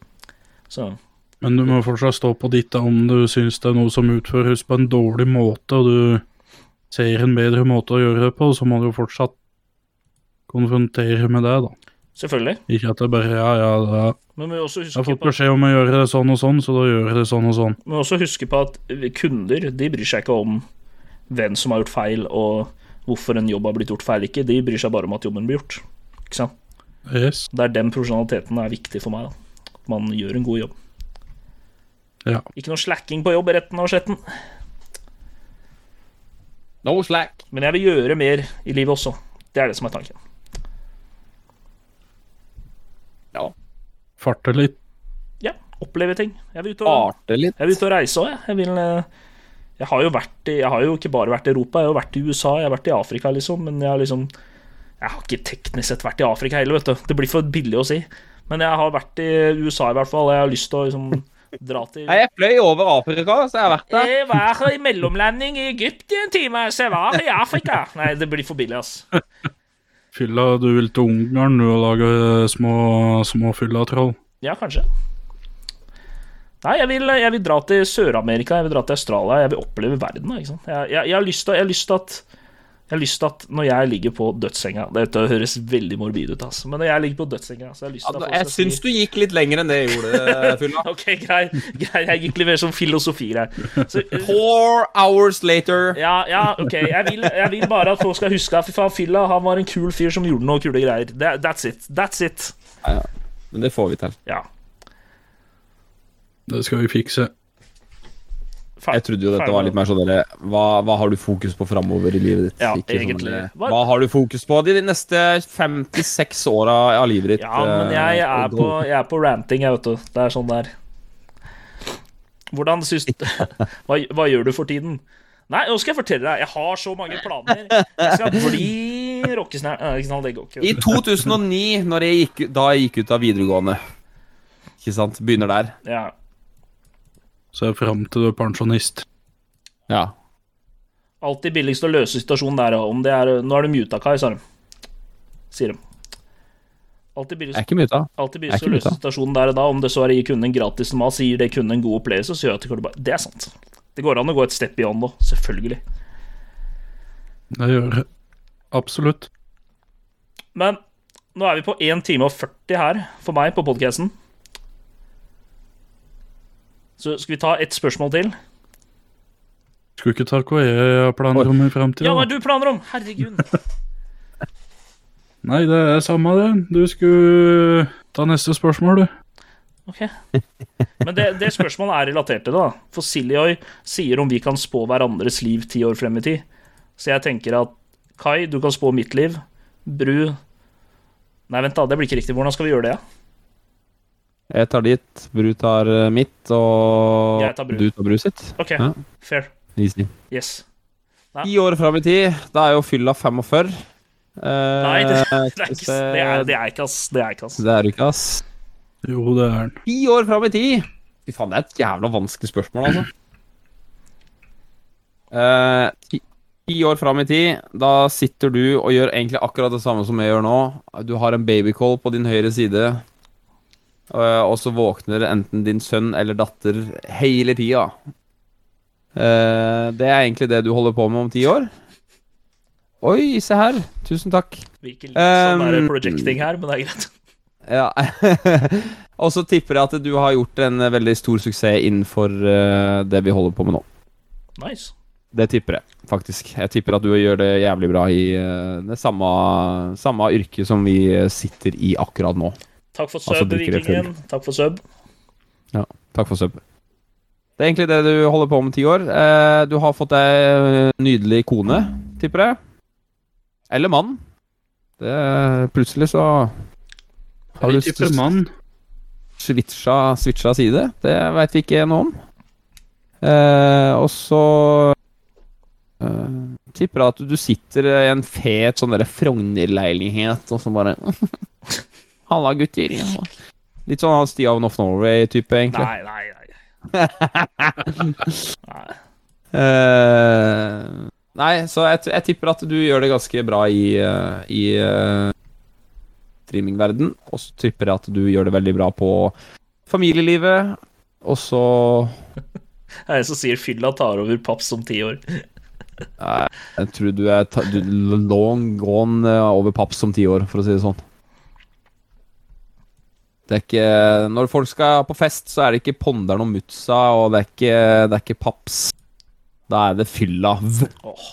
Så Men du må fortsatt stå på ditt om du syns det er noe som utføres på en dårlig måte, og du ser en bedre måte å gjøre det på, så må du jo fortsatt konfrontere med det, da. selvfølgelig. Ikke at det bare ja, ja, ja. Men vi også Jeg har fått beskjed om å gjøre det sånn og sånn, så da gjør jeg det sånn og sånn. Men også huske på at kunder de bryr seg ikke om hvem som har gjort feil, og hvorfor en jobb har blitt gjort feil ikke. De bryr seg bare om at jobben blir gjort. Ikke sant? Yes. Det er den profesjonaliteten er viktig for meg. Da. At man gjør en god jobb. Ja. Ikke noe slacking på jobb, retten og sletten. No slack. Men jeg vil gjøre mer i livet også. Det er det som er tanken. Ja. Farte litt. Ja, oppleve ting. Jeg vil ut og, jeg vil ut og reise òg, jeg. Jeg, vil, eh, jeg har jo vært i Jeg har jo ikke bare vært i Europa, jeg har jo vært i USA, jeg har vært i Afrika, liksom. Men jeg har liksom Jeg har ikke teknisk sett vært i Afrika heller, vet du. Det blir for billig å si. Men jeg har vært i USA i hvert fall, og jeg har lyst til å liksom dra til Nei, Jeg fløy over Afrika, så jeg har vært der. Jeg var i mellomlanding i Egypt i en time, så jeg var i Afrika. Nei, det blir for billig, ass. Fylla, du vil til Ungarn du og lage små, små fyllatroll. Ja, kanskje. Nei, jeg vil, jeg vil dra til Sør-Amerika, jeg vil dra til Australia, jeg vil oppleve verden. Jeg, jeg, jeg har lyst til at jeg har lyst til at når jeg ligger på dødssenga Dette høres veldig morbid ut, altså. Men når jeg ligger på dødssenga, så har jeg lyst Ja, til jeg syns du gikk litt lenger enn det jeg gjorde, Fylla. Ok, grei, grei. Jeg gikk litt mer som filosofigreier. Så, Four hours later. Ja, ja, ok. Jeg vil, jeg vil bare at folk skal huske at fy faen, Fylla han var en kul fyr som gjorde noe kule greier. That's it. That's it. Men det får vi til. Ja. Det skal vi fikse. Jeg trodde jo dette var litt mer sånn dere hva, hva har du fokus på framover i livet ditt? Ja, Ikke sånn, egentlig. Sånn, Hva- har du fokus på de neste 56 åra av livet ditt? Ja, men jeg eh, er på, jeg er på ranting, jeg, vet du. Det er sånn der. Hvordan syns hva, hva gjør du for tiden? Nei, nå skal jeg fortelle deg. Jeg har så mange planer. Jeg skal bli rockesnær... Nei, det går ikke. I 2009, når jeg gikk, da jeg gikk ut av videregående Ikke sant? Begynner der. Ja. Så fram til du er pensjonist. Ja. Alltid billigst å løse situasjonen der. Om det er Nå er du muta, Kai, sa de. Sier de. Alltid Jeg er billigst, ikke muta. alltid billigst å løse muta. situasjonen der og da. Om det så er å gi kunden en gratis mat, så gir det kunden en god opplevelse, så gjør at det bare Det er sant. Det går an å gå et step beyond nå, selvfølgelig. Det gjør det. Absolutt. Men nå er vi på 1 time og 40 her for meg på podkasten. Så skal vi ta ett spørsmål til? Skulle ikke ta hva jeg har planer om i fremtiden. Ja, hva er du planer om? Herregud. Nei, det er samme det. Du skulle ta neste spørsmål, du. Ok. Men det, det spørsmålet er relatert til det, da. For Siljoy sier om vi kan spå hverandres liv ti år frem i tid. Så jeg tenker at Kai, du kan spå mitt liv. Bru Nei, vent, da. Det blir ikke riktig. Hvordan skal vi gjøre det? Ja? Jeg tar ditt, Bru tar eh, mitt, og Jeg tar Bru. du tar Bru sitt. OK, Ja. fair. Easy. Yes. Ti år fram i tid, da er jo fylla 45. Eh, Nei, det, det, er, ikke, det, er, det er ikke, ass. Det er ikke, ass. Det er ikke, ass. Jo, det er den. Ti år fram i tid! Fy faen, det er et jævla vanskelig spørsmål, altså. Eh, ti, ti år fram i tid, da sitter du og gjør egentlig akkurat det samme som jeg gjør nå. Du har en babycall på din høyre side, og så våkner enten din sønn eller datter hele tida. Eh, det er egentlig det du holder på med om ti år. Oi, se her. Tusen takk. Virker litt sånn der projecting her, men det er greit. Ja. og så tipper jeg at du har gjort en eh, veldig stor suksess innenfor eh, det vi holder på med nå. Nice. Det tipper jeg, faktisk. Jeg tipper at du gjør det jævlig bra i eh, det samme, samme yrket som vi eh, sitter i akkurat nå. Takk for Altså, sub, altså, Vikingen. Takk for sub. Takk for sub. Det er egentlig det du holder på med ti år. Eh, du har fått deg eh, nydelig kone, tipper jeg. Eller mann. Det, plutselig så har du Jeg mann. switcha, switcha side. Det veit vi ikke noe om. Eh, og så eh, tipper jeg at du sitter i en fet sånn derre Frogner-leilighet, og så bare Halla, gutter. Litt sånn Stian of Norway-type, egentlig. Nei, nei, nei. nei. Eh, nei, så jeg, jeg tipper at du gjør det ganske bra i, uh, i uh, streamingverden. Og så tipper jeg at du gjør det veldig bra på familielivet. Og så Det er en som sier fylla tar over paps om ti år. Nei, Jeg tror du er long gone over paps om ti år, for å si det sånn. Det ikke Når folk skal på fest, så er det ikke Ponderen og Mutsa, og det er ikke, det er ikke paps. Da er det fylla. Oh,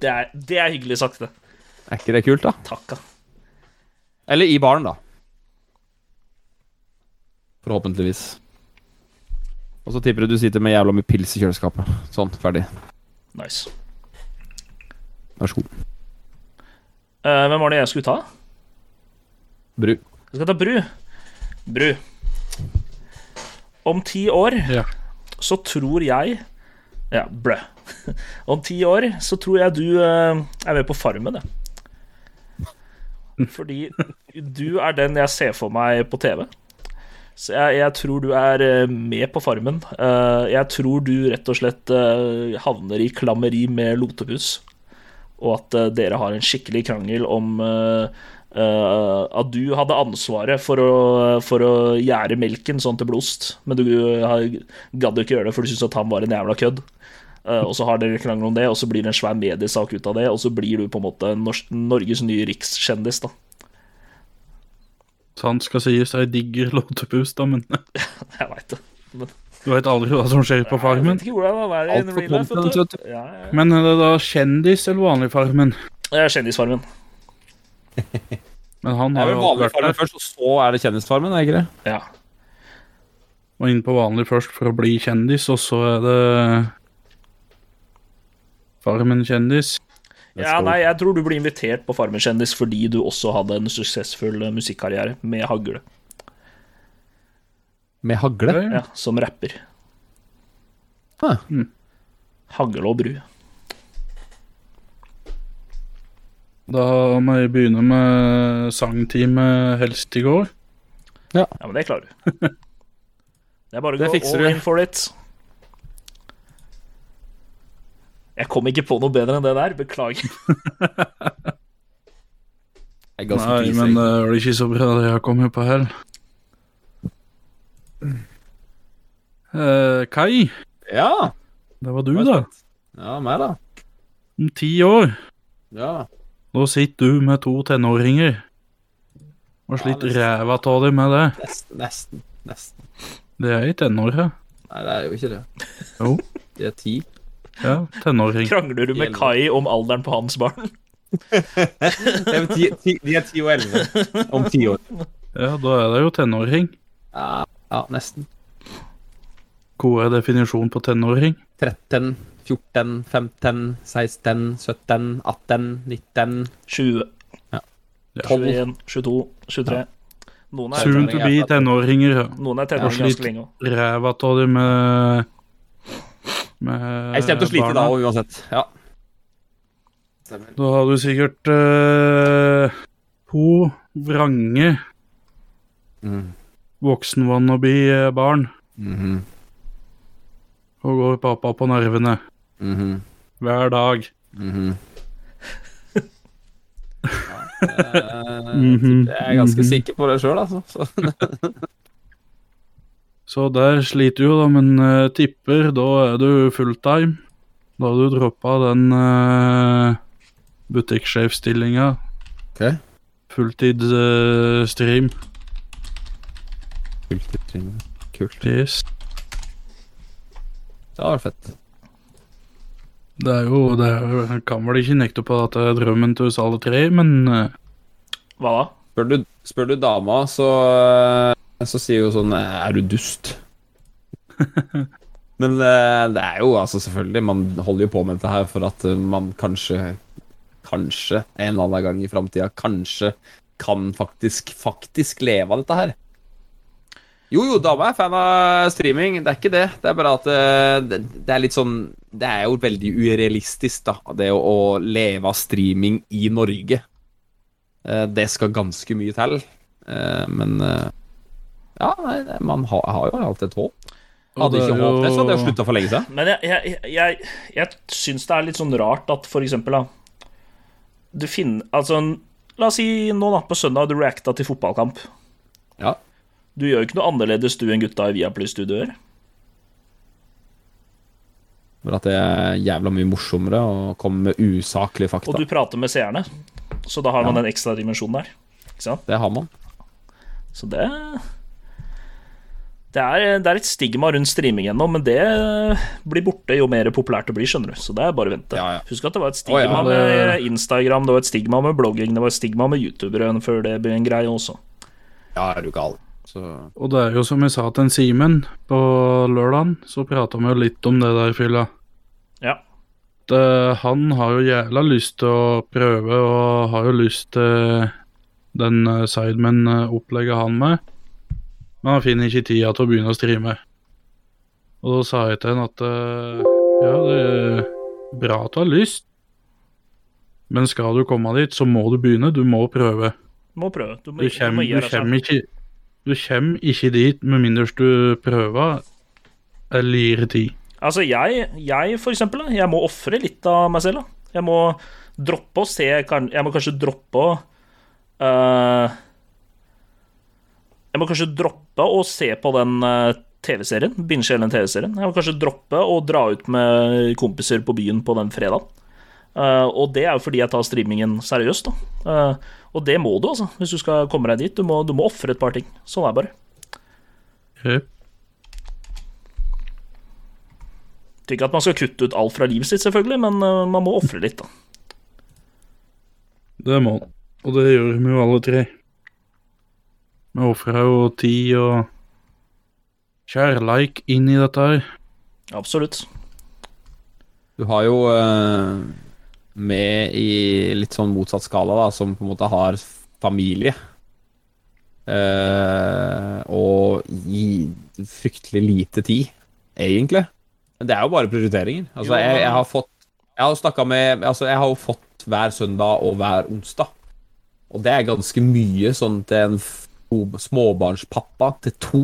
det, er, det er hyggelig sagt, det. Er ikke det kult, da? Takka. Eller i baren, da. Forhåpentligvis. Og så tipper du du sitter med jævla mye pils i kjøleskapet. Sånn, ferdig. Nice. Vær så god. Uh, hvem var det jeg skulle ta? Bru. Jeg skal ta Bru. Bru. Om ti år Ja. så tror jeg Ja, blø. Om ti år så tror jeg du eh, er med på Farmen, jeg. Fordi du er den jeg ser for meg på TV. Så jeg, jeg tror du er eh, med på Farmen. Eh, jeg tror du rett og slett havner i klammeri med Lotepus. Og at dere har en skikkelig krangel om eh, eh, at du hadde ansvaret for å, for å gjære melken sånn til blost, men du har- gadd ikke gjøre det, for du syntes at han var en jævla kødd. Uh, og så har dere krangel om det, og så blir det en svær mediesak ut av det, og så blir du på en måte Nors Norges nye rikskjendis, da. Sant skal sies, jeg digger låtepus, da, men Jeg veit det. du veit aldri hva som skjer på Jeg Farmen. vet ikke er Alt for content, vet vet du. Ja, ja. Men er det da kjendis eller vanlig Farmen? Det er Kjendisfarmen. Men han har jo vanlig vært farmen der. først, og så er det Kjendisfarmen, er det ikke det? Ja. Og inn på vanlig først for å bli kjendis, og så er det Farmen kjendis. ja, nei, jeg tror du blir invitert på Farmen kjendis fordi du også hadde en suksessfull eh, musikkarriere med hagle. Med hagle? Ja, som rapper. Ah. Hagle og bru. Da må jeg begynne med sangteamet helst i går. Ja, men det klarer du. Det er bare å Det gå all du. in for it. Jeg kom ikke på noe bedre enn det der. Beklager. Er Nei, krise, men det er ikke så bra det jeg kommer på her. Uh, Kai, Ja, det var du, da. Ja, meg, da. Om ti år, Ja. Da sitter du med to tenåringer. Og sliter ja, ræva av dem med det. Nesten, nesten. nesten. Det er i tenåra. Nei, det er jo ikke det. Jo. De er ti. Ja, tenåring. Krangler du med Kai om alderen på hans barn? De er ti, ti, de er ti og elleve om ti år. Ja, da er det jo tenåring. Ja, ja, nesten. Hva er definisjonen på tenåring? 13, 14, 15, 16, 17, 18, 19 20, Ja. 21, 22, 23. Noen er, Soon to be tenåringer. noen er tenåringer ganske lenge òg. Ræva av dem med Med Jeg kommer til å slite da òg, uansett. Ja. Da har du sikkert uh, to vrange Mm. voksen-wannabe-barn -hmm. og går pappa på nervene Mhm. hver dag. Mhm. Ja, eh, Mhm. jeg er ganske Mhm. sikker på det sjøl, altså. Så. Så der sliter du jo, da, men uh, tipper da er du fulltime. Da har du droppa den uh, butikksjefstillinga. Okay. Fulltidsstream. Kult. Kult. yes. Det var fett. Det er jo det er, kan vel ikke nekte på at det er drømmen til oss alle tre, men eh, Hva da? Spør du, spør du dama, så, så sier hun sånn Er du dust? Men eh, det er jo altså selvfølgelig Man holder jo på med dette her for at eh, man kanskje Kanskje en eller annen gang i framtida kanskje kan faktisk faktisk leve av dette her. Jo, jo, dama er fan av streaming, det er ikke det. Det er bare at eh, det, det er litt sånn Det er jo veldig urealistisk, da, det å, å leve av streaming i Norge. Eh, Det skal ganske mye til. Eh, Men ja, man har, har jo alltid et håp. Hadde ikke håpet, det, så hadde jeg slutta for lenge siden. Men jeg, jeg, jeg, jeg syns det er litt sånn rart at for eksempel da Du finner Altså, la oss si nå da, på søndag du reacta til fotballkamp. Ja. Du gjør jo ikke noe annerledes du enn gutta i Viaplay-studio gjør. For at det er jævla mye morsommere å komme med usaklige fakta. Og du prater med seerne. Så da har man Ja. den ekstra dimensjonen der. Ikke sant? Det har man. Så det det er, det er et stigma rundt streaming ennå, men det blir borte jo mer populært det blir, skjønner du. Så det er bare å vente. Ja, ja. Husk at det var et stigma ja, det- med Instagram, det var et stigma med blogging, det var et stigma med youtubere før det ble en greie også. Ja, er du gal. Så Og det er jo som jeg sa til en Simen på lørdagen, så prata vi jo litt om det der, fylla. Ja. Det, han har jo jævla lyst til å prøve, og har jo lyst til den uh, Sidemen-opplegget han med. Men han finner ikke tida til å begynne å streame. Og da sa jeg til han at eh, ja, det er bra at du har lyst, men skal du komme dit, så må du begynne. Du må prøve. Du må prøve. Du må, Du du må kommer, du kommer, ikke, du kommer ikke dit med mindre du prøver eller gir tid. Altså, jeg, jeg for eksempel, jeg må ofre litt av meg selv. Jeg må droppe å se Jeg må kanskje droppe å uh, Jeg må kanskje droppe å se på den øh, TV-serien. Binge hele den TV-serien. Jeg må kanskje droppe å dra ut med kompiser på byen på den fredagen. Eh, og det er jo fordi jeg tar streamingen seriøst, da. Eh, og det må du, altså, hvis du skal komme deg dit. Du må, du må ofre et par ting. Sånn er det bare. Tror ikke at man skal kutte ut alt fra livet sitt, selvfølgelig, men øh, man må ofre litt, da. Det må man. Og det gjør vi jo alle tre. Vi ofrer jo tid og kjærleik inn i dette her. Absolutt. Du har jo eh, med i litt sånn motsatt skala, da, som på en måte har familie. Uh, og gi fryktelig lite tid, egentlig. Men det er jo bare prioriteringer. Altså, jeg, jeg har fått Jeg har snakka med Altså, jeg har jo fått hver søndag og hver onsdag. Og det er ganske mye sånn til en småbarnspappa til to.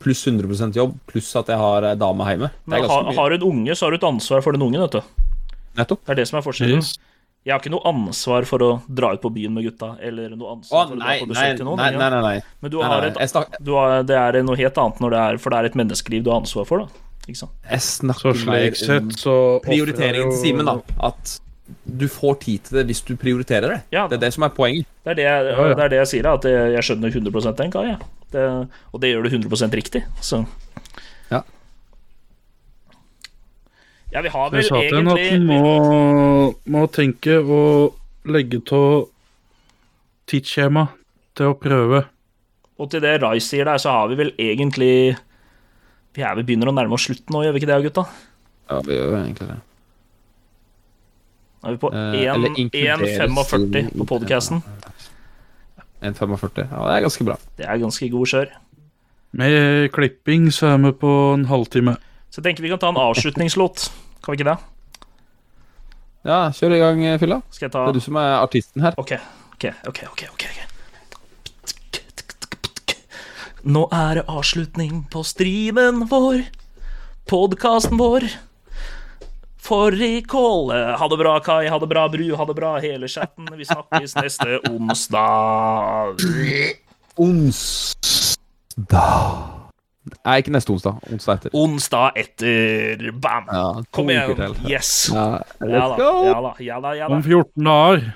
Pluss 100% jobb, pluss at jeg har ei dame hjemme. Har, har du en unge, så har du et ansvar for den ungen, vet du. Nettopp. Det er det som er forskjellen. Yes. Jeg har ikke noe ansvar for å dra ut på byen med gutta, eller noe ansvar for å dra på nei, besøk til noen. nei, nei, nei, nei. Men du har et, du har, det er noe helt annet når det er For det er et menneskeliv du har ansvar for, da. Ikke sant? Jeg Så snakker slik sett så prioriteringen til Simen, da. At du får tid til det hvis du prioriterer det. Ja, Det er det som er poenget. Det er det, jeg-. Det, er det jeg sier, da, at jeg, skjønner 100 den Kai. jeg. Det, og det gjør du 100% riktig. Så Ja. Ja, vi har vel Jeg vel sa til henne at egentlig hun må, må tenke og legge av tidsskjema til å prøve. Og til det Rai sier der, så har vi vel egentlig Vi er vel begynner å nærme oss slutten nå, gjør vi ikke det, gutta? Ja, vi gjør jo egentlig det. Nå er vi på Eh, eller 1 inkluderes 1,45 på podkasten. 1,45. Ja, det er ganske bra. Det er ganske god kjør. Med klipping så er vi på en halvtime. Så jeg tenker vi kan ta en avslutningslåt. Kan vi ikke det? Ja, kjør i gang, eh, Fylla. Skal jeg Det er du som er artisten her. Ok, ok, ok, ok, ok. ok. Nå er det avslutning på streamen vår, podkasten vår. Fårikål. Ha det bra, Kai. Ha det bra, Bru. Ha det bra, hele chatten. Vi snakkes neste onsdag. Onsdag Nei, ikke neste onsdag. Onsdag etter. Onsdag etter. Bam! Ja, Kom igjen. Yes. Ja, Ja let's da, go! ja da, ja da. Ja da. Om 14 dager.